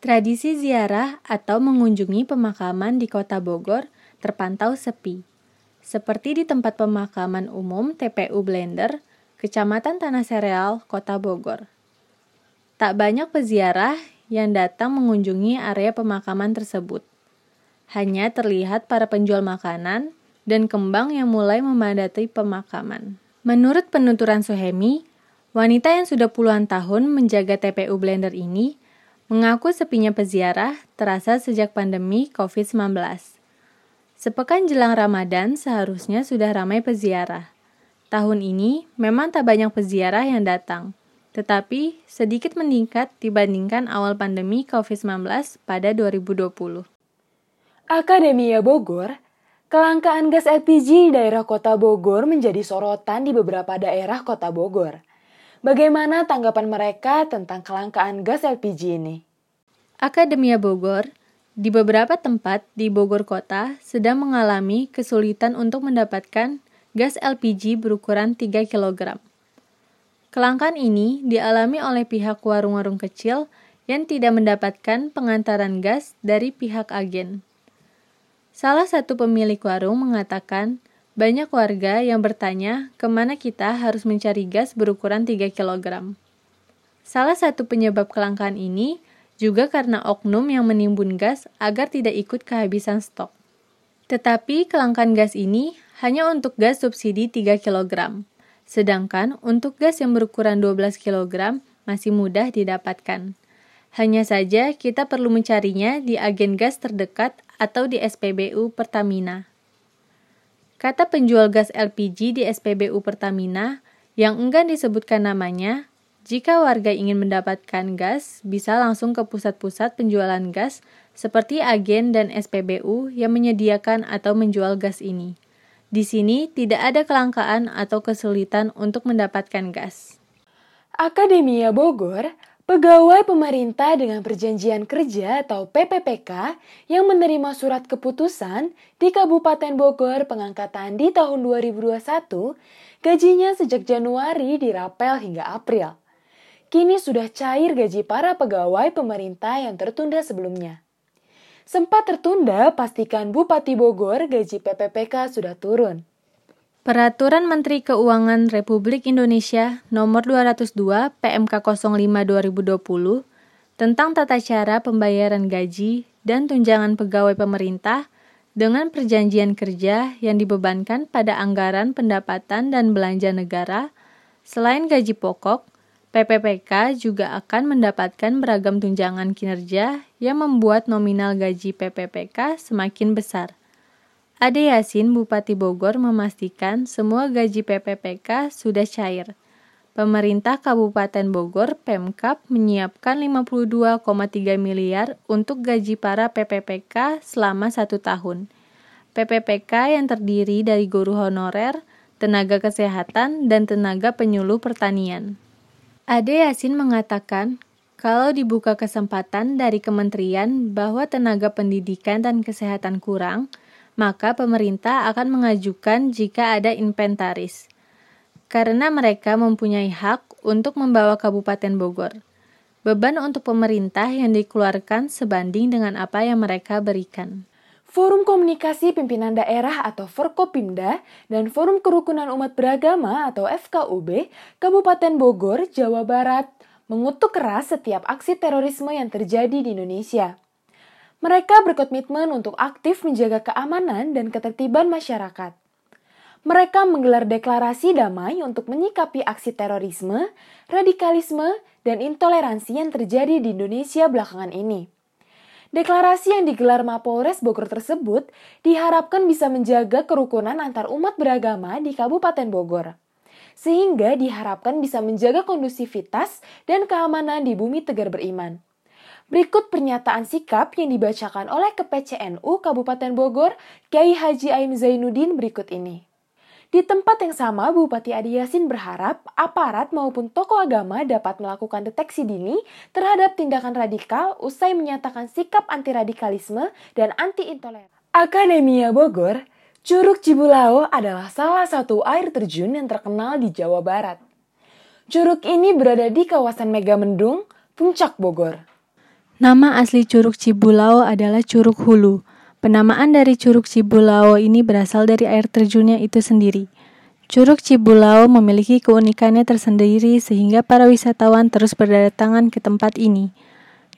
Tradisi ziarah atau mengunjungi pemakaman di kota Bogor terpantau sepi. Seperti di tempat pemakaman umum TPU Blender, Kecamatan Tanah Sereal, Kota Bogor. Tak banyak peziarah yang datang mengunjungi area pemakaman tersebut. Hanya terlihat para penjual makanan dan kembang yang mulai memadati pemakaman. Menurut penuturan Suhemi, wanita yang sudah puluhan tahun menjaga TPU Blender ini mengaku sepinya peziarah terasa sejak pandemi COVID-19. Sepekan jelang Ramadan seharusnya sudah ramai peziarah. Tahun ini memang tak banyak peziarah yang datang. tetapi sedikit meningkat dibandingkan awal pandemi COVID-19 pada 2020. Akademia Bogor, kelangkaan gas LPG di daerah kota Bogor menjadi sorotan di beberapa daerah kota Bogor. Bagaimana tanggapan mereka tentang kelangkaan gas LPG ini? Akademia Bogor di beberapa tempat di Bogor Kota sedang mengalami kesulitan untuk mendapatkan gas LPG berukuran 3 kg. Kelangkaan ini dialami oleh pihak warung-warung kecil yang tidak mendapatkan pengantaran gas dari pihak agen. Salah satu pemilik warung mengatakan, banyak warga yang bertanya ke mana kita harus mencari gas berukuran 3 kg. Salah satu penyebab kelangkaan ini juga karena oknum yang menimbun gas agar tidak ikut kehabisan stok. Tetapi kelangkaan gas ini hanya untuk gas subsidi 3 kg. Sedangkan untuk gas yang berukuran 12 kg masih mudah didapatkan. Hanya saja kita perlu mencarinya di agen gas terdekat atau di SPBU Pertamina. Kata penjual gas LPG di SPBU Pertamina yang enggan disebutkan namanya, jika warga ingin mendapatkan gas, bisa langsung ke pusat-pusat penjualan gas seperti agen dan SPBU yang menyediakan atau menjual gas ini. Di sini tidak ada kelangkaan atau kesulitan untuk mendapatkan gas. Akademia Bogor, pegawai pemerintah dengan perjanjian kerja atau PPPK yang menerima surat keputusan di Kabupaten Bogor pengangkatan di tahun 2021, gajinya sejak Januari dirapel hingga April. Kini sudah cair gaji para pegawai pemerintah yang tertunda sebelumnya. Sempat tertunda, pastikan Bupati Bogor gaji PPPK sudah turun. Peraturan Menteri Keuangan Republik Indonesia Nomor 202 PMK 05 2020 tentang tata cara pembayaran gaji dan tunjangan pegawai pemerintah dengan perjanjian kerja yang dibebankan pada anggaran pendapatan dan belanja negara, selain gaji pokok, PPPK juga akan mendapatkan beragam tunjangan kinerja yang membuat nominal gaji PPPK semakin besar. Ade Yasin, Bupati Bogor, memastikan semua gaji PPPK sudah cair. Pemerintah Kabupaten Bogor, Pemkap, menyiapkan 52,3 miliar untuk gaji para PPPK selama satu tahun. PPPK yang terdiri dari guru honorer, tenaga kesehatan, dan tenaga penyuluh pertanian. Ade Yasin mengatakan, kalau dibuka kesempatan dari kementerian bahwa tenaga pendidikan dan kesehatan kurang, maka pemerintah akan mengajukan jika ada inventaris. Karena mereka mempunyai hak untuk membawa Kabupaten Bogor. Beban untuk pemerintah yang dikeluarkan sebanding dengan apa yang mereka berikan. Forum Komunikasi Pimpinan Daerah atau Forkopimda dan Forum Kerukunan Umat Beragama atau FKUB Kabupaten Bogor, Jawa Barat mengutuk keras setiap aksi terorisme yang terjadi di Indonesia. Mereka berkomitmen untuk aktif menjaga keamanan dan ketertiban masyarakat. Mereka menggelar deklarasi damai untuk menyikapi aksi terorisme, radikalisme, dan intoleransi yang terjadi di Indonesia belakangan ini. Deklarasi yang digelar Mapolres Bogor tersebut diharapkan bisa menjaga kerukunan antar umat beragama di Kabupaten Bogor. Sehingga diharapkan bisa menjaga kondusivitas dan keamanan di bumi tegar beriman. Berikut pernyataan sikap yang dibacakan oleh KPCNU Kabupaten Bogor, Kiai Haji Aim Zainuddin berikut ini. Di tempat yang sama, Bupati Adi Yasin berharap aparat maupun tokoh agama dapat melakukan deteksi dini terhadap tindakan radikal usai menyatakan sikap anti-radikalisme dan anti-intoleransi. Akademia Bogor, Curug Cibulao adalah salah satu air terjun yang terkenal di Jawa Barat. Curug ini berada di kawasan Megamendung, Puncak Bogor. Nama asli Curug Cibulao adalah Curug Hulu. Penamaan dari Curug Cibulao ini berasal dari air terjunnya itu sendiri. Curug Cibulao memiliki keunikannya tersendiri sehingga para wisatawan terus berdatangan ke tempat ini.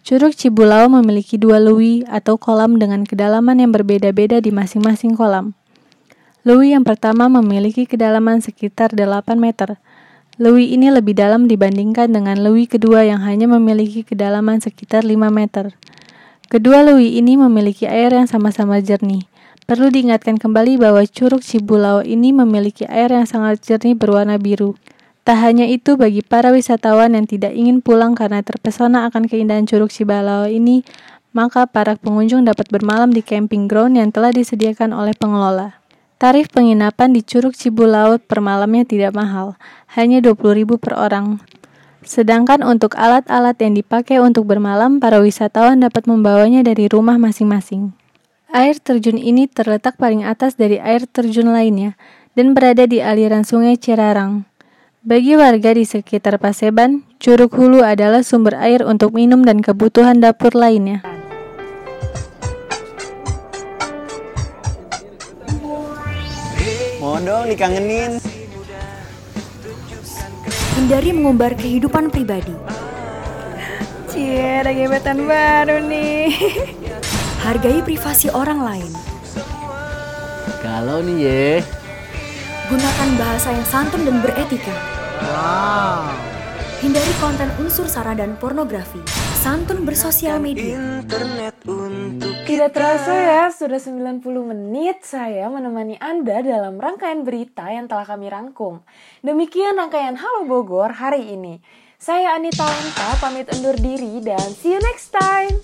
Curug Cibulao memiliki dua lewi atau kolam dengan kedalaman yang berbeda-beda di masing-masing kolam. Lewi yang pertama memiliki kedalaman sekitar 8 meter. Lewi ini lebih dalam dibandingkan dengan lewi kedua yang hanya memiliki kedalaman sekitar 5 meter. Kedua lewi ini memiliki air yang sama-sama jernih. Perlu diingatkan kembali bahwa Curug Cibulao ini memiliki air yang sangat jernih berwarna biru. Tak hanya itu, bagi para wisatawan yang tidak ingin pulang karena terpesona akan keindahan Curug Cibalao ini, maka para pengunjung dapat bermalam di camping ground yang telah disediakan oleh pengelola. Tarif penginapan di Curug Cibulaut per malamnya tidak mahal, hanya 20.000 per orang. Sedangkan untuk alat-alat yang dipakai untuk bermalam, para wisatawan dapat membawanya dari rumah masing-masing. Air terjun ini terletak paling atas dari air terjun lainnya dan berada di aliran sungai Cirarang. Bagi warga di sekitar Paseban, Curug Hulu adalah sumber air untuk minum dan kebutuhan dapur lainnya. Mohon dong dikangenin. Hindari mengumbar kehidupan pribadi. Cie, ada gebetan baru nih. Hargai privasi orang lain. Kalau nih ye. Gunakan bahasa yang santun dan beretika. Wow. Hindari konten unsur sara dan pornografi. Santun bersosial media. Tidak terasa ya, sudah 90 menit saya menemani Anda dalam rangkaian berita yang telah kami rangkum. Demikian rangkaian Halo Bogor hari ini. Saya Anita Lenta pamit undur diri dan see you next time.